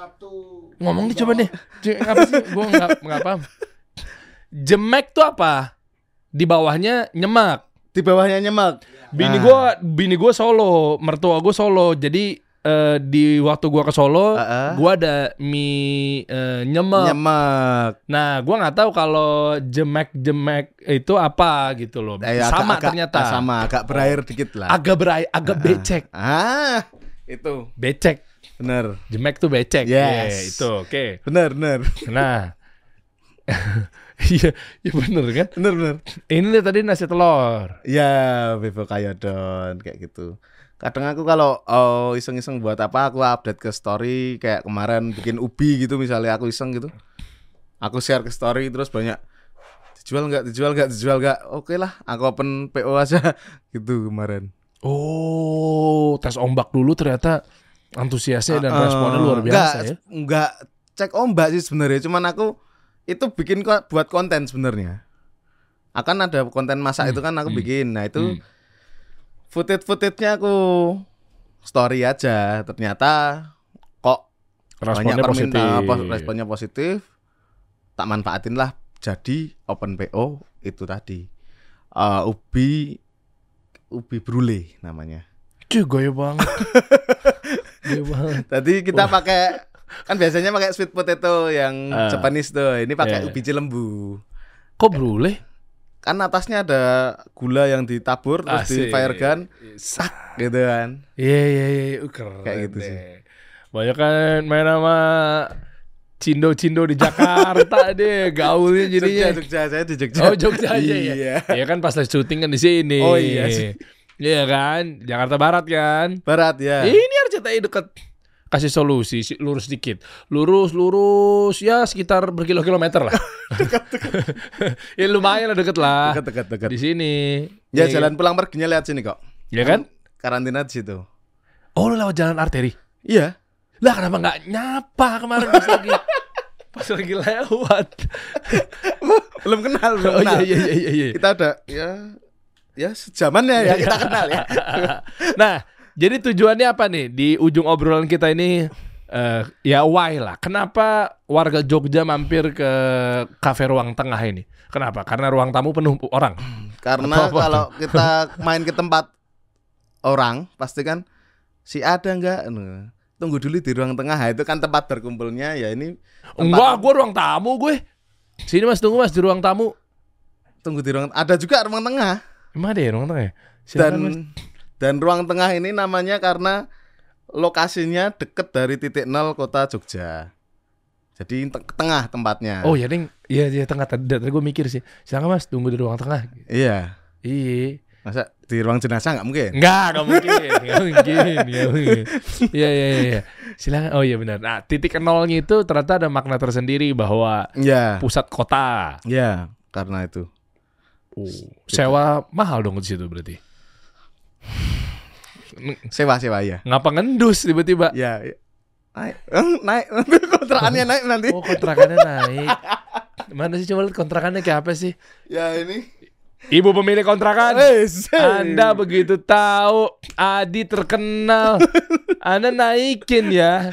satu ngomong nih coba nih. J- apa sih? Gue nggak nggak paham. Jemek tuh apa? Di bawahnya nyemek. di bawahnya nyemek. Bini Nah. gua bini gua Solo, mertua gua Solo. Jadi eh, di waktu gua ke Solo, Heeh. gua ada mie eh, nyemek. Nyemek. Nah, gua nggak tahu kalau jemek-jemek itu apa gitu loh. Eh, agak- sama agak- ternyata. ah, Sama, agak berair dikit lah. Agak berai, agak becek. Ah, itu Becek. Bener, Jemek tuh becek. Yes. Yeah, itu oke. bener, bener, Nah. [LAUGHS] Iya, iya bener kan? bener, bener. Ini tadi nasi telur. Ya, Bebo Kayodon kayak gitu. Kadang aku kalau oh, iseng-iseng buat apa, aku update ke story kayak kemarin bikin ubi gitu misalnya aku iseng gitu. Aku share ke story terus banyak dijual nggak, dijual nggak, dijual nggak. Oke lah, aku open PO aja [LAUGHS] gitu kemarin. Oh, tes ombak dulu ternyata antusiasnya dan Eh, responnya luar biasa enggak, ya. Enggak cek ombak sih sebenarnya, cuman aku itu bikin kok buat konten sebenarnya. Akan ada konten masak itu kan aku bikin. Nah, itu Hmm. footage-footage-nya aku story aja. Ternyata kok Responnya banyak positif. responnya positif. Tak manfaatin lah jadi open PO itu tadi. Eh, ubi ubi brule namanya. Cuy, goyo banget. [LAUGHS] Tadi kita pakai kan biasanya pakai sweet potato yang Ah. Japanese tuh. Ini pakai Iya. ubi cilembu. Kok brule? Kan atasnya ada gula yang ditabur terus di Asik. fire gun Sak. gitu kan. Iya, iya, iya. Uh, keren Kayak gitu sih. Banyak kan main sama Cindo-cindo di Jakarta [LAUGHS] deh, gaulnya jadinya. Jogja, Jogja, saya di Jogja. Oh, Jogja aja ya. Iya. Ya kan pas lagi syuting kan di sini. Oh, iya sih. Iya kan, Jakarta Barat kan. Barat ya. Ini RCTI deket kasih solusi si- lurus dikit lurus lurus ya sekitar berkilo-kilometer lah [LAUGHS] [LAUGHS] ya lumayan lah deket lah Dekat dekat dekat. di sini Ya Iya, jalan pulang perginya lihat sini kok. ya kan Karantina di situ. oh lu lewat jalan arteri Iya. lah kenapa nggak nyapa kemarin pas lagi [LAUGHS] pas lagi lewat belum kenal, belum oh kenal. iya iya iya iya Kita ada ya ya sejamannya ya kita kenal ya. nah jadi tujuannya apa nih? Di ujung obrolan kita ini eh, ya why lah. Kenapa warga Jogja mampir ke kafe ruang tengah ini? Kenapa? Karena ruang tamu penuh orang. Karena kalau kita main ke tempat orang pasti kan si ada enggak Anu, tunggu dulu di ruang tengah. Itu kan tempat berkumpulnya ya ini tempat- enggak gue ruang tamu gue. Sini mas tunggu mas di ruang tamu. Tunggu di ruang ada juga ruang tengah. Emang ada ya ruang tengah ya? dan Silakan, Mas. Dan ruang tengah ini namanya karena lokasinya deket dari titik nol kota Jogja jadi te- tengah tempatnya oh ya ding iya iya tengah tadi, gue mikir sih silakan mas tunggu di ruang tengah iya iya masa di ruang jenazah nggak mungkin. Enggak, enggak mungkin. Enggak [LAUGHS] mungkin. Enggak mungkin. Iya, iya, iya, iya. Silakan. Oh iya benar. Nah, titik nolnya itu ternyata ada makna tersendiri bahwa Ya, pusat kota. ya karena itu. Oh, sewa mahal dong di situ berarti. Sewa sewa ya. Ngapa ngendus tiba-tiba? Ya, ya. naik, Eh, naik [LAUGHS] kontrakannya naik nanti. Oh, kontrakannya naik. Mana sih coba lihat kontrakannya kayak apa sih? Ya ini. Ibu pemilik kontrakan. Wes. Anda begitu tahu Adi terkenal, [LAUGHS] Anda naikin ya.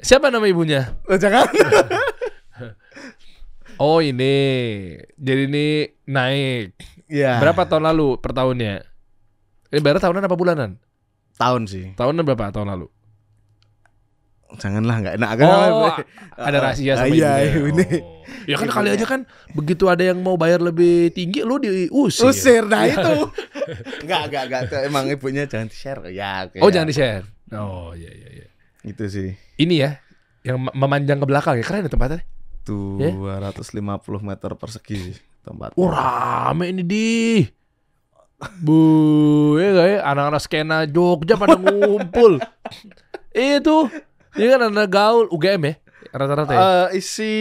Siapa nama ibunya? Oh, jangan. [LAUGHS] Oh ini, jadi ini naik. Ya. Berapa tahun lalu per tahunnya? Ini bayar tahunan apa bulanan? Tahun sih? Tahunan berapa tahun lalu? Janganlah nggak enak kan. Oh, ada rahasia sama iya, ibunya. ini. Oh. Ya kan kali aja kan begitu ada yang mau bayar lebih tinggi lu diusir. Usir nah itu. [LAUGHS] Enggak, enggak, enggak. Emang ibunya jangan di-share. Ya, oke. Oh jangan di-share. Oh iya iya iya. Itu sih. Ini ya yang me- memanjang ke belakang ya keren ya tempatnya. 250 meter persegi tempat. Oh rame ini di. Bu, ya gak ya? Anak-anak skena Jogja pada ngumpul. [LAUGHS] Itu, ini kan anak gaul UGM ya, rata-rata ya. Eh, isi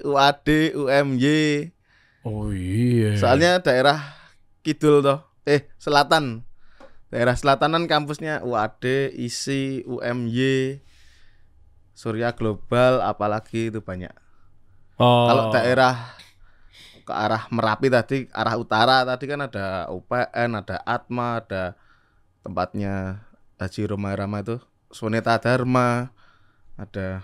UAD, UMY. oh iya. Soalnya daerah kidul toh. Eh, selatan. Daerah selatanan kampusnya UAD, isi UMY, Surya Global, apalagi itu banyak. oh. Kalau daerah ke arah Merapi tadi, arah utara tadi kan ada UPN, ada Atma, ada tempatnya Haji Roma Rama itu, Sunita Dharma, ada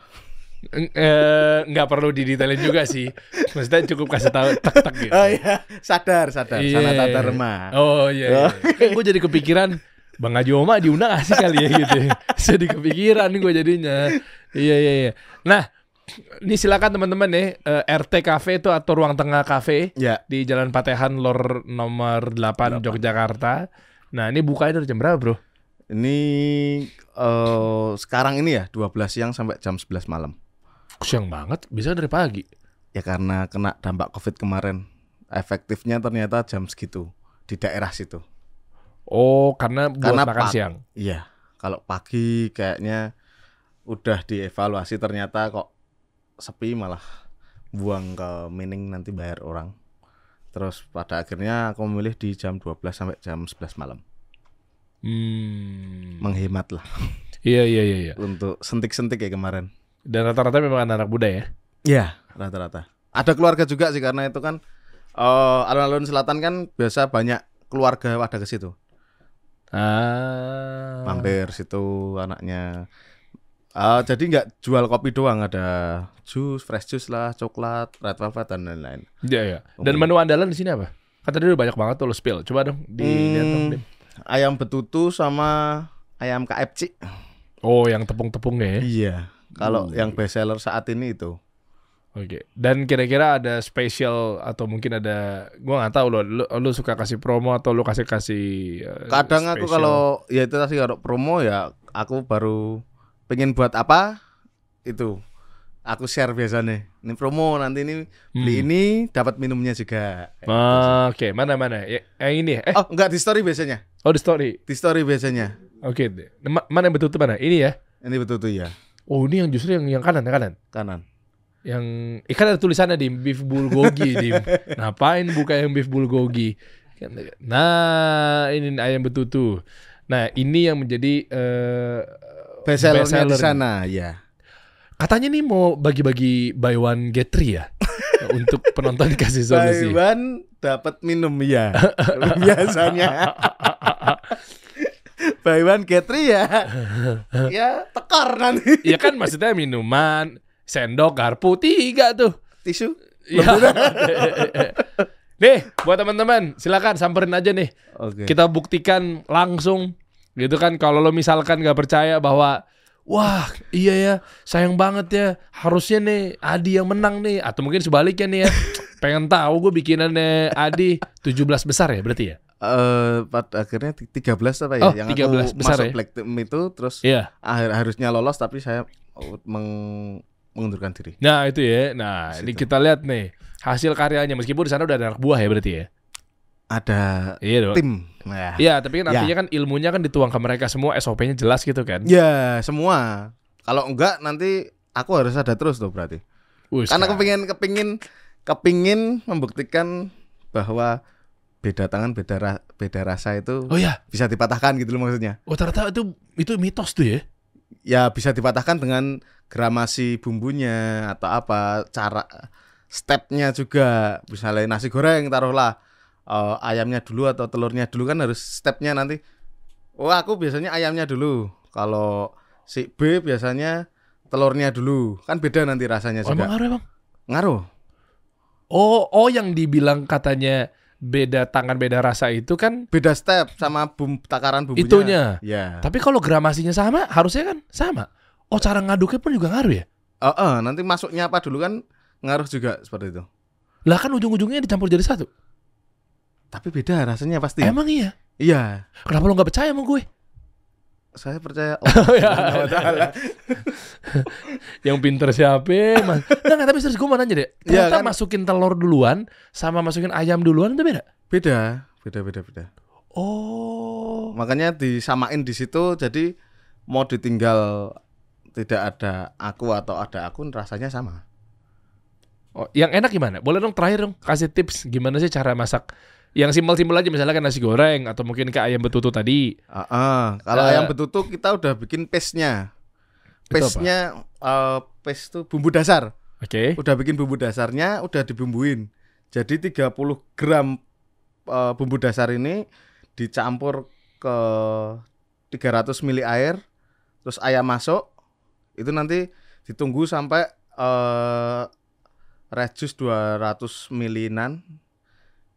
eh, nggak perlu didetailin juga sih. Maksudnya cukup kasih tahu tek-tek [LAUGHS] gitu. Oh iya, sadar, sadar, Iya. Sanata Dharma. Oh iya. iya. gue jadi kepikiran Bang Haji Oma diundang asik kali ya gitu. [LAUGHS] jadi kepikiran gue jadinya. Iya iya iya. Nah, ini silakan teman-teman nih eh, RT Cafe itu atau Ruang Tengah Cafe Ya, di Jalan Patehan Lor nomor 8 Yogyakarta. Nah, ini bukanya dari jam berapa, Bro? ini eh sekarang ini ya 12 siang sampai jam 11 malam. Siang banget, bisa dari pagi. Ya karena kena dampak Covid kemarin. Efektifnya ternyata jam segitu di daerah situ. Oh, karena buat Karena makan siang. Iya, kalau pagi kayaknya udah dievaluasi ternyata kok sepi malah buang ke mining nanti bayar orang. Terus pada akhirnya aku memilih di jam 12 sampai jam 11 malam. Hmm. Menghemat lah Iya iya iya iya. untuk sentik-sentik ya kemarin. Dan rata-rata memang anak-anak muda ya. Iya, rata-rata. Ada keluarga juga sih karena itu kan eh, alun-alun selatan kan biasa banyak keluarga pada ke situ. Ah. Mampir situ anaknya. Eh, jadi nggak jual kopi doang, ada jus, fresh juice lah, coklat, red velvet dan lain-lain. Iya iya. Dan menu andalan di sini apa? Kata dia banyak banget tuh lo spill. Coba dong dong. Hmm, Dim. ayam betutu sama ayam KFC. Oh, yang tepung-tepungnya ya. Iya. Kalau Hmm. yang best seller saat ini itu. Oke. Dan kira-kira ada spesial atau mungkin ada gua nggak tahu lo, lo lu suka kasih promo atau lu kasih kasih eh, Kadang aku spesial? kalau ya itu tadi kalau promo ya aku baru pengen buat apa itu aku share biasanya. Ini promo nanti ini beli Hmm. ini dapat minumnya juga. Ah, Oke, mana mana? Ya, yang ini ya? Eh, Oh, enggak di story biasanya. oh di story. Di story biasanya. Oke. Ma- mana yang betul tuh mana? Ini ya? Ini betul tuh ya. Oh, ini yang justru yang yang kanan, yang kanan. Kanan. Yang ikan ada tulisannya di beef bulgogi dim. [LAUGHS] Ngapain buka yang beef bulgogi? Nah, ini ayam betutu. Nah, ini yang menjadi eh, Best sellernya di sana, ya. Katanya nih mau bagi-bagi buy one get three ya [LAUGHS] untuk penonton kasih solusi. Taiwan dapat minum [LAUGHS] ya. biasanya. Buy one get three ya. [LAUGHS] ya tekor nanti. Ya kan maksudnya minuman, sendok, garpu tiga tuh. Tisu. Ya. nih, buat teman-teman, silakan samperin aja nih. Oke. Kita buktikan langsung gitu kan kalau lo misalkan nggak percaya bahwa wah iya ya sayang banget ya harusnya nih Adi yang menang nih atau mungkin sebaliknya nih ya [LAUGHS] pengen tahu gue bikinannya Adi 17 besar ya berarti ya Eh, pada akhirnya ti- 13 apa ya Oh, yang 13 aku besar masuk ya? black team itu terus iya akhir harusnya lolos tapi saya meng- mengundurkan diri. nah itu ya nah ini Situ. kita lihat nih hasil karyanya meskipun di sana udah ada anak buah ya berarti ya ada Iya dong. tim. Nah, Iya, tapi kan Ya. artinya kan ilmunya kan dituang ke mereka semua, SOP-nya jelas gitu kan. Ya semua. Kalau enggak nanti aku harus ada terus tuh berarti. Wih, Karena kepingin kepingin kepingin membuktikan bahwa beda tangan beda ra- beda rasa itu Oh ya, bisa dipatahkan gitu loh maksudnya. oh ternyata itu itu mitos tuh ya. Ya bisa dipatahkan dengan gramasi bumbunya atau apa cara stepnya juga. Misalnya nasi goreng taruhlah eh, ayamnya dulu atau telurnya dulu kan harus stepnya nanti. Oh aku biasanya ayamnya dulu. Kalau si B biasanya telurnya dulu. Kan beda nanti rasanya Oh, emang juga. ngaruh emang? Ngaruh. Oh, oh yang dibilang katanya beda tangan beda rasa itu kan Beda step sama bum takaran bumbunya. Itunya. Ya. tapi kalau gramasinya sama harusnya kan sama. Oh, cara ngaduknya pun juga ngaruh ya? Oh, oh, nanti masuknya apa dulu kan ngaruh juga seperti itu. Lah kan ujung-ujungnya dicampur jadi satu. Tapi beda rasanya pasti. Emang iya. Iya. Kenapa lo nggak percaya sama gue? Saya percaya [LAUGHS] Oh, Allah ya. Subhanahu wa taala. Yang pinter siapa? Mas? Nggak, nggak, tapi serius gue mau nanya deh. Iya, Ternyata kan? masukin telur duluan sama masukin ayam duluan itu beda? Beda, beda, beda, beda. Oh. Makanya disamain di situ jadi mau ditinggal tidak ada aku atau ada akun rasanya sama. oh. Yang enak gimana? Boleh dong terakhir dong kasih tips gimana sih cara masak yang simpel-simpel aja misalnya kan nasi goreng atau mungkin kayak ayam betutu tadi. Ah, ah. kalau Eh. ayam betutu kita udah bikin paste-nya. Paste-nya eh, paste tuh bumbu dasar. Oke. Udah bikin bumbu dasarnya, udah dibumbuin. Jadi 30 gram eh, bumbu dasar ini dicampur ke 300 ml air, terus ayam masuk. Itu nanti ditunggu sampai eh reduce 200 milinan.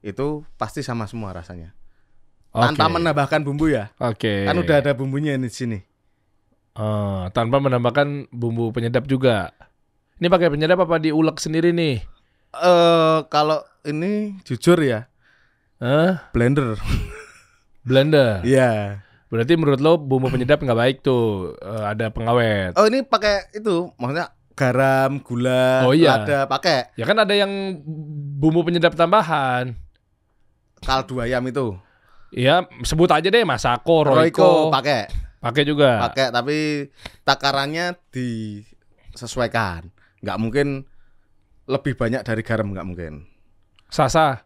Itu pasti sama semua rasanya. Tanpa Oke. menambahkan bumbu ya. Oke. Kan udah ada bumbunya di sini. Oh, tanpa menambahkan bumbu penyedap juga. Ini pakai penyedap apa diulek sendiri nih? Eh kalau ini jujur ya, Hah? blender. Blender. [LAUGHS] Iya. Berarti menurut lo bumbu penyedap nggak baik tuh, eh, ada pengawet. Oh ini pakai itu, maksudnya garam, gula, Oh, iya. lada, pakai Ya kan ada yang bumbu penyedap tambahan. Kaldu ayam itu. Ya sebut aja deh Masako, Royco Royco, pakai, pakai juga. pakai tapi takarannya disesuaikan. Nggak mungkin lebih banyak dari garam nggak mungkin. Sasa,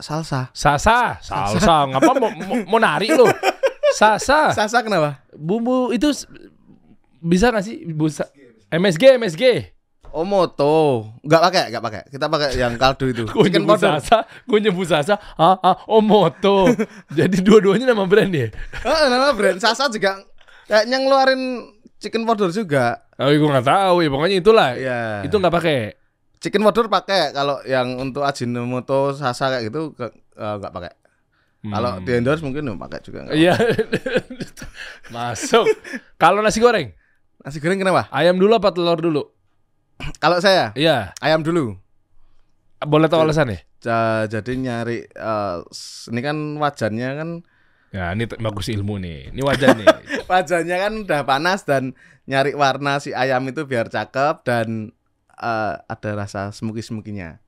Salsa. sasa, salsa. Ngapa mau, mau, mau nari lo? Sasa, Salsa kenapa? bumbu itu bisa nggak sih? Busa, MSG, MSG. Oh moto, nggak pakai, nggak pakai. Kita pakai yang kaldu itu. Gue Chicken nyebut powder. Sasa, gue nyebut Sasa, ah, ah, oh moto. [LAUGHS] Jadi dua-duanya nama brand ya? Oh, nama brand Sasa juga kayaknya ngeluarin chicken powder juga. Oh, gue nggak tahu ya. Pokoknya itulah. Iya. Itu nggak pakai. chicken powder pakai. Kalau yang untuk Ajinomoto Sasa kayak gitu eh, nggak pakai. Kalau di endorse mungkin ya pakai juga. nggak Hmm. Iya. [LAUGHS] Masuk. Kalau nasi goreng. Nasi goreng kenapa? ayam dulu apa telur dulu? [CLEARS THROAT] Kalau saya Iya. ayam dulu. Boleh tahu alasannya? Ja- jadi nyari s- ini kan wajannya kan Ya, ini bagus ilmu nih. Ini wajar nih. [LAUGHS] wajannya kan udah panas dan nyari warna si ayam itu biar cakep dan eh, ada rasa smoky smokinya.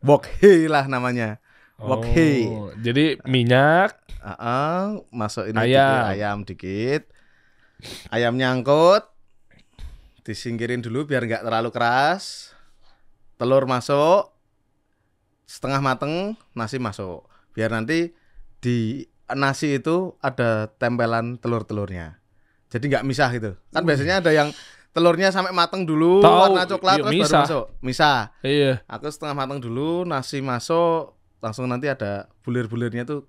Wokhe lah namanya. Wokhe. Oh, jadi minyak, Heeh, masuk ini Ayam. dikit, ayam dikit. Ayam nyangkut. Disingkirin dulu biar nggak terlalu keras. Telur masuk. Setengah mateng, nasi masuk. Biar nanti di nasi itu ada tempelan telur-telurnya. Jadi nggak misah gitu. Kan biasanya ada yang telurnya sampai mateng dulu, Tahu, warna coklat iya, terus misah. baru masuk. Misah. iya. Aku setengah matang dulu, nasi masuk, langsung nanti ada bulir-bulirnya tuh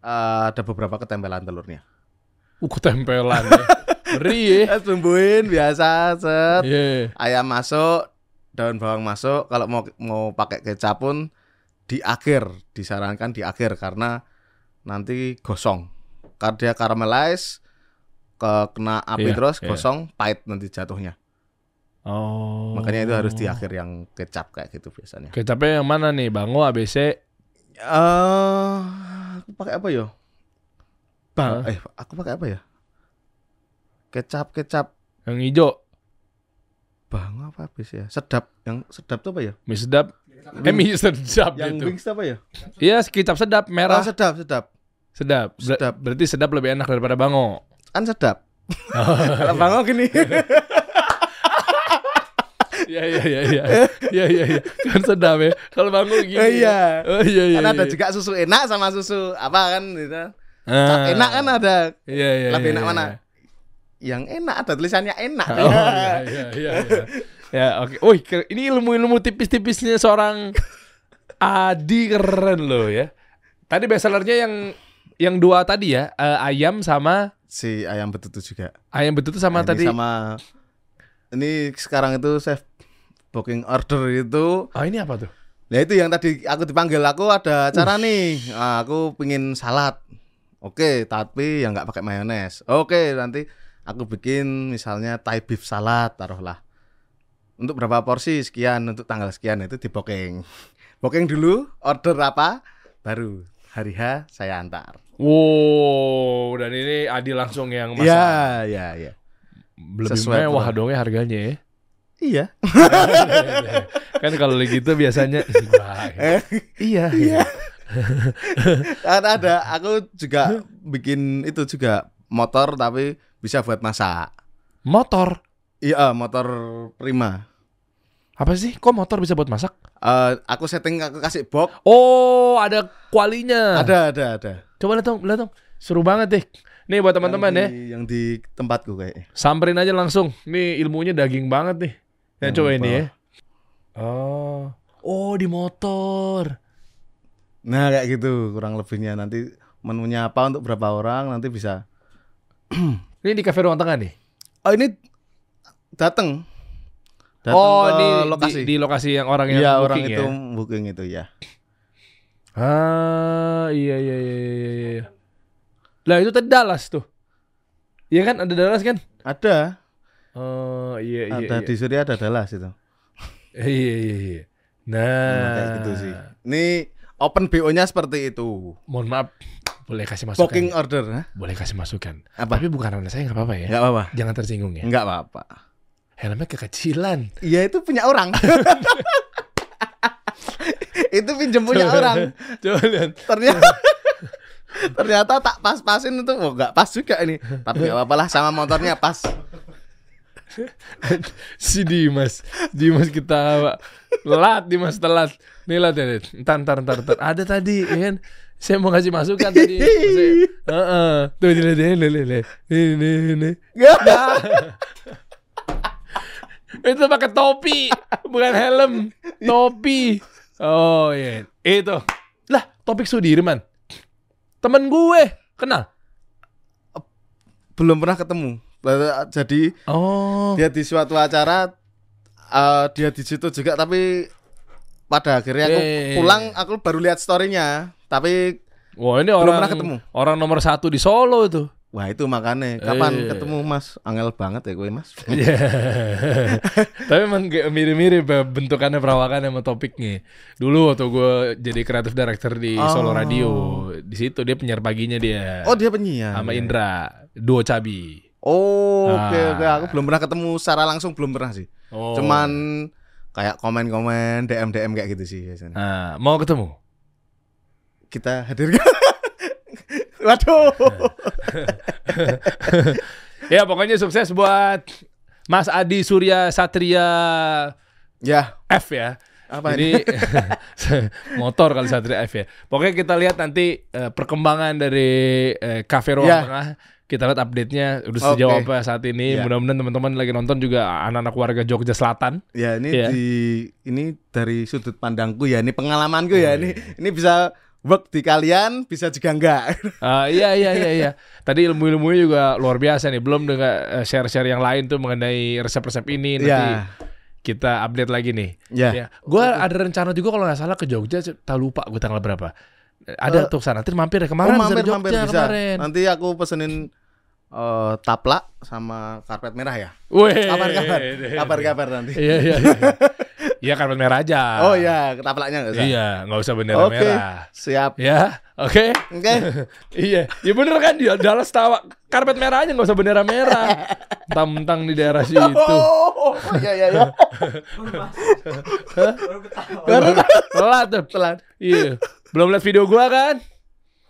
eh, ada beberapa ketempelan telurnya. Uh, ketempelan ya. [LAUGHS] Ngeri ya. Eh, bumbuin biasa, set. Iya. Ayam masuk, daun bawang masuk. Kalau mau mau pakai kecap pun di akhir, disarankan di akhir karena nanti gosong. Karena dia caramelize ke kena api Iya, terus iya. gosong, pahit nanti jatuhnya. Oh. Makanya itu harus di akhir yang kecap kayak gitu biasanya. Kecapnya yang mana nih? Bango, ABC, Eh, aku pakai apa yo? Bang, eh aku pakai apa ya? Kecap, kecap, yang hijau, bang apa habis ya? Sedap, yang sedap tuh apa ya? mie sedap. Eh mie sedap Yang gitu. wings apa ya? Iya, kicap sedap Oh, merah. sedap, sedap. sedap. Ber- sedap. Berarti sedap lebih enak daripada bango. Kan sedap. [LAUGHS] Kalau bango gini. Iya iya iya iya. Iya iya iya. Kan sedap ya. Kalau bango gini. Oh, iya. Oh iya iya. kan ada iya. juga susu enak sama susu apa kan gitu. Ah. Enak kan ada. Iya iya. Lebih iya, enak iya. mana? Yang enak ada tulisannya enak. Oh iya iya iya. iya. [LAUGHS] Ya oke. Wih, ke- ini ilmu-ilmu tipis-tipisnya seorang Adi keren loh ya. Tadi bestsellernya yang yang dua tadi ya, eh, ayam sama Si ayam betutu juga. ayam betutu sama Nah, tadi. sama ini sekarang itu chef booking order itu Oh ini apa tuh? Nah itu yang tadi aku dipanggil aku ada acara nih. Ah, aku pingin salad. Oke, tapi yang nggak pakai mayones. Oke, nanti aku bikin misalnya Thai beef salad taruhlah. Untuk berapa porsi sekian untuk tanggal sekian itu di booking. [LAUGHS] Booking dulu, order apa? Baru hari H saya antar. Wow, dan ini Adi langsung yang masak. Iya, iya, iya. Lebih sesuai mewah program. dong ya harganya ya. Iya. [LAUGHS] kan kalau gitu biasanya [LAUGHS] Wah, iya iya Ada ada aku juga bikin itu juga motor tapi bisa buat masak. motor Iya, motor prima. apa sih kok motor bisa buat masak Eh, aku setting aku kasih box. oh ada kualinya Ada, ada, ada. coba lihat dong lihat dong seru banget deh nih buat teman-teman ya Yang di- tempatku kayak. samperin aja langsung nih ilmunya daging banget nih ya Yang coba apa? ini ya oh oh di motor Nah, kayak gitu kurang lebihnya nanti menunya apa untuk berapa orang nanti bisa. [CLEARS THROAT] ini di cafe ruang tengah nih Oh, ini datang. Datang oh ke di lokasi. di, di lokasi yang orang yang Iya, booking orang ya? itu booking itu ya. Ah, iya iya iya iya iya. iya. Lah itu tadi Dallas tuh. Iya kan ada Dallas kan? Ada. Oh iya iya. ada iya. di Surya ada Dallas itu. Iya iya iya. Nah, Nah, kayak gitu sih. Ini open BO-nya seperti itu. Mohon maaf, boleh kasih masukan. Booking order, hah? Boleh kasih masukan. Apa? Tapi bukan karena saya nggak apa-apa ya. Enggak apa-apa. Jangan tersinggung ya. Enggak apa-apa. Helmnya kekecilan. Iya, itu punya orang. [LAUGHS] itu pinjem punya Coba- orang. Coba lihat. Ternyata [LAUGHS] ternyata tak pas-pasin itu oh enggak pas juga ini. Tapi enggak apa-apa lah sama motornya pas. [LAUGHS] si Dimas, Dimas kita telat, Dimas telat. Nih lah, Ted. Entar, entar, entar, entar. Ada tadi, ya kan? Saya mau kasih masukan tadi. Heeh. Tuh, lihat, lihat, lihat, lihat. Ini, ini. Itu pakai topi, bukan helm. Topi. Oh iya. Itu. Lah, topik Sudirman. Temen gue. Kenal? Belum pernah ketemu. Jadi Oh. dia di suatu acara eh, dia di situ juga tapi pada akhirnya aku Eh. pulang aku baru lihat storynya tapi Wah, ini Belum orang pernah ketemu. Orang nomor satu di Solo itu. wah itu makanya kapan Eh. ketemu Mas angel banget ya gue Mas Iya. [LAUGHS] Tapi emang mirip-mirip ya bentukannya perawakannya sama topiknya. Dulu waktu gue jadi kreatif director di Solo Oh. Radio, di situ dia penyiar paginya dia. oh dia penyiar sama ya. Indra, duo Cabi. oh oke Ah. oke aku belum pernah ketemu secara langsung belum pernah sih Oh. cuman kayak komen-komen DM DM kayak gitu sih biasanya Nah, mau ketemu. Kita hadirkan [LAUGHS] waduh [LAUGHS] ya pokoknya sukses buat Mas Adi Surya Satria ya F ya. apa Jadi [LAUGHS] motor kali Satria F ya. Pokoknya kita lihat nanti eh, perkembangan dari eh, Cafe Ruang Ya. Tengah. Kita lihat update-nya udah sejauh Oke. apa saat ini. Ya. Mudah-mudahan teman-teman lagi nonton juga anak-anak warga Jogja Selatan. Ya ini Iya. di ini dari sudut pandangku ya, ini pengalamanku Iya, ya, ini ini bisa work di kalian, bisa juga enggak. [LAUGHS] Ah, iya iya iya iya. Tadi ilmu-ilmunya juga luar biasa nih. Belum dengan eh, share-share yang lain tuh mengenai resep-resep ini nanti Ya, kita update lagi nih. ya. Ya, gua ada rencana juga kalau nggak salah ke Jogja, tak lupa gue tanggal berapa. Ada tuh sana, nanti mampir ya Oh, kemarin mampir dari Jogja mampir bisa. kemarin. Nanti aku pesenin eh, taplak sama karpet merah ya. Wih, Kabar-kabar, kabar-kabar nanti. Iya iya iya. [LAUGHS] Iya karpet merah aja. Oh ya, taplaknya enggak usah. Iya, nggak usah bendera Oke, merah. siap. Ya, oke. Oke. [LAUGHS] iya, ya bener kan dia Dallas tawa karpet merah aja nggak usah bendera merah. Mentang-mentang di daerah [LAUGHS] situ. Oh, iya iya iya. Telat tuh. Telat. Iya. Belum lihat video gua kan?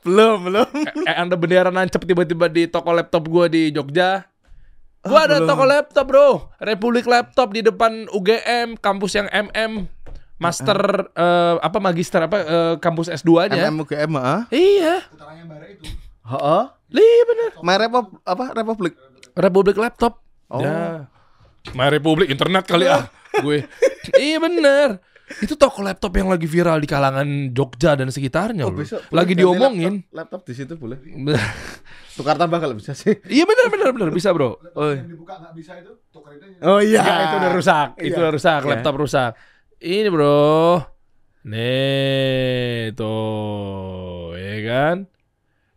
Belum, belum. Eh, ada bendera nancep tiba-tiba di toko laptop gua di Jogja. Gua Ah, ada belum. toko laptop, Bro. Republik Laptop di depan UGM, kampus yang MM. Master eh, apa magister apa eh, kampus S2-nya. MMUGM, heeh. Iya. Putarannya bare itu. Heeh. Iya bener. My Repop apa Republik? Republik Laptop. Oh. Ya. My Republik internet kali ah. [LAUGHS] Gue. iya bener. Itu toko laptop yang lagi viral di kalangan Jogja dan sekitarnya. Oh, besok lagi diomongin. Laptop, laptop di situ boleh. [LAUGHS] Tukar tambah kalau bisa sih. iya bener bener bener bisa bro. Oh. yang dibuka nggak bisa itu, tuker itu. Oh iya. Ya, itu udah rusak. Itu Iya. udah rusak. Iya. Laptop rusak. Ini bro. Nih tuh, ya kan?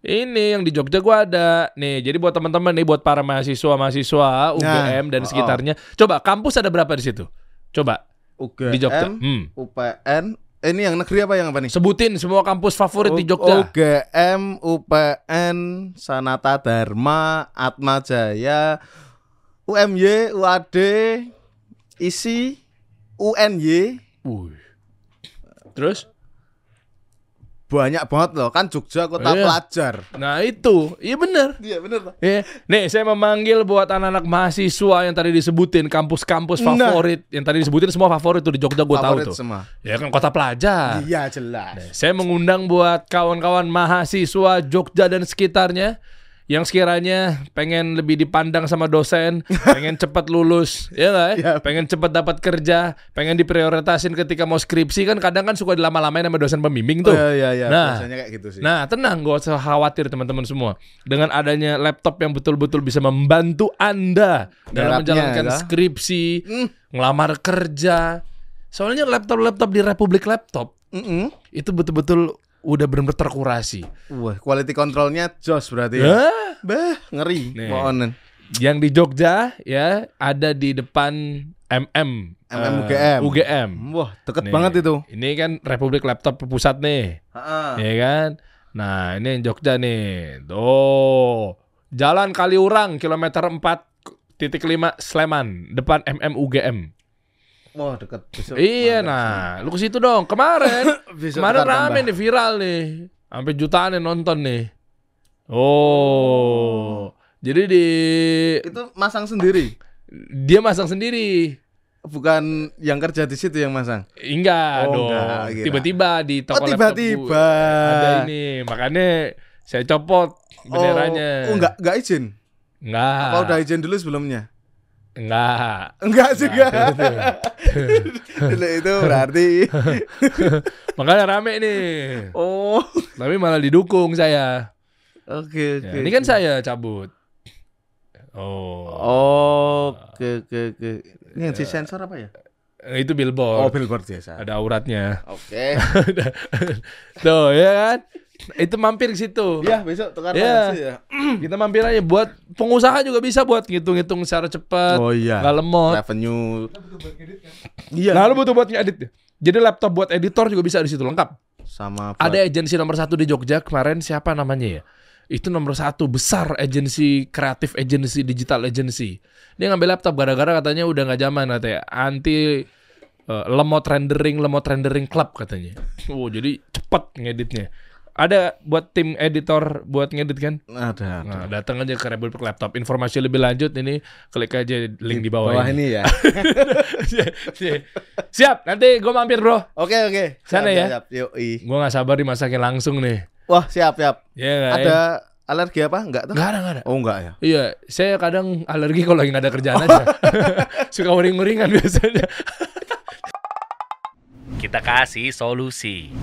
Ini yang di Jogja gua ada. Nih, jadi buat teman-teman nih buat para mahasiswa-mahasiswa UGM dan oh, oh. sekitarnya. Coba kampus ada berapa di situ? Coba UGM, di Jogja. Hmm. UPN. Eh, ini yang negeri apa yang apa nih? Sebutin semua kampus favorit di U- Jogja. UGM, UPN, Sanata Dharma, Atma Jaya, UMY, UAD, ISI, UNY. Wih. Terus? Banyak banget loh, kan Jogja kota Iya. pelajar. Nah itu, iya bener. Iya bener. Ya, nih saya memanggil buat anak-anak mahasiswa yang tadi disebutin kampus-kampus Nah. favorit, yang tadi disebutin semua favorit tuh di Jogja gue tahu Favorit tuh. semua. Ya kan kota pelajar. Iya jelas. Saya mengundang buat kawan-kawan mahasiswa Jogja dan sekitarnya yang sekiranya pengen lebih dipandang sama dosen, [LAUGHS] pengen cepat lulus, ya nggak? Iya. Pengen cepat dapat kerja, pengen diprioritasin ketika mau skripsi kan kadang kan suka dilama-lamain sama dosen pembimbing tuh. Iya iya iya. Nah. Biasanya kayak gitu sih. Nah, tenang, gak usah khawatir teman-teman semua. Dengan adanya laptop yang betul-betul bisa membantu Anda dalam menjalankan ya. skripsi, Hmm. ngelamar kerja. Soalnya laptop-laptop di Republik Laptop Mm-mm. itu betul-betul udah benar-benar terkurasi. Wah, quality controlnya jos berarti ya. Bah, ngeri. Pokoknya. yang di Jogja ya ada di depan MM, MM eh, UGM. UGM. Wah, deket Nih, banget itu. Ini kan Republik Laptop pusat nih. Heeh. ya kan? Nah, ini yang Jogja nih. Tuh. Jalan Kaliurang kilometer 4.5 Sleman, depan MMUGM. Wah, deket besok. Iya, Mantap nah, lu ke situ dong. Kemarin, [LAUGHS] kemarin rame tambah. nih viral nih. Sampai jutaan yang nonton nih. Oh. Jadi di Itu masang sendiri. dia masang sendiri. Bukan yang kerja di situ yang masang. Enggak Oh, dong. Tiba-tiba di toko Oh, laptop tiba-tiba. ada ini. Makanya saya copot benderanya. Oh, oh enggak enggak izin. Enggak. Apa udah izin dulu sebelumnya? Enggak. Enggak juga. Dulu [LAUGHS] itu berarti [LAUGHS] Makanya rame nih. Oh, Tapi malah didukung saya. oke Ya, oke. ini kan saya cabut. Oh. Oke oke oke. Ini yang disensor apa ya? Itu Oh, billboard. billboard biasa. Ada auratnya. Oke. [LAUGHS] Tuh, ya kan? Itu mampir ke situ. Iya, besok tukar Iya. langsung ya. [CLEARS THROAT] Kita mampir aja buat pengusaha juga bisa buat ngitung-ngitung secara cepat. Oh iya. Nggak lemot. Revenue. Kan. Iya. Nah, lu butuh buat ngedit. Jadi laptop buat editor juga bisa di situ lengkap. sama buat- Ada agensi nomor satu di Jogja kemarin siapa namanya ya? Itu nomor satu besar agensi kreatif agensi digital agency. Dia ngambil laptop gara-gara katanya udah nggak zaman katanya anti eh, lemot rendering lemot rendering club katanya. Oh jadi cepet ngeditnya. Ada buat tim editor buat ngedit kan? ada. ada. Nah, datang aja ke Republik Laptop. Informasi lebih lanjut ini klik aja link di bawah, Bawah ini. ini ya. [LAUGHS] Siap, nanti gue mampir bro. Oke oke. Sana Siap, ya. Siap. Yoi. Gue nggak sabar dimasakin langsung nih. Wah, siap siap. Ya, nggak, ya? Ada alergi apa? Enggak tuh? Nggak ada, nggak ada. Oh, enggak ya. Iya, saya kadang alergi kalau lagi nggak ada kerjaan aja. [LAUGHS] Suka uring-uringan biasanya. Kita kasih solusi.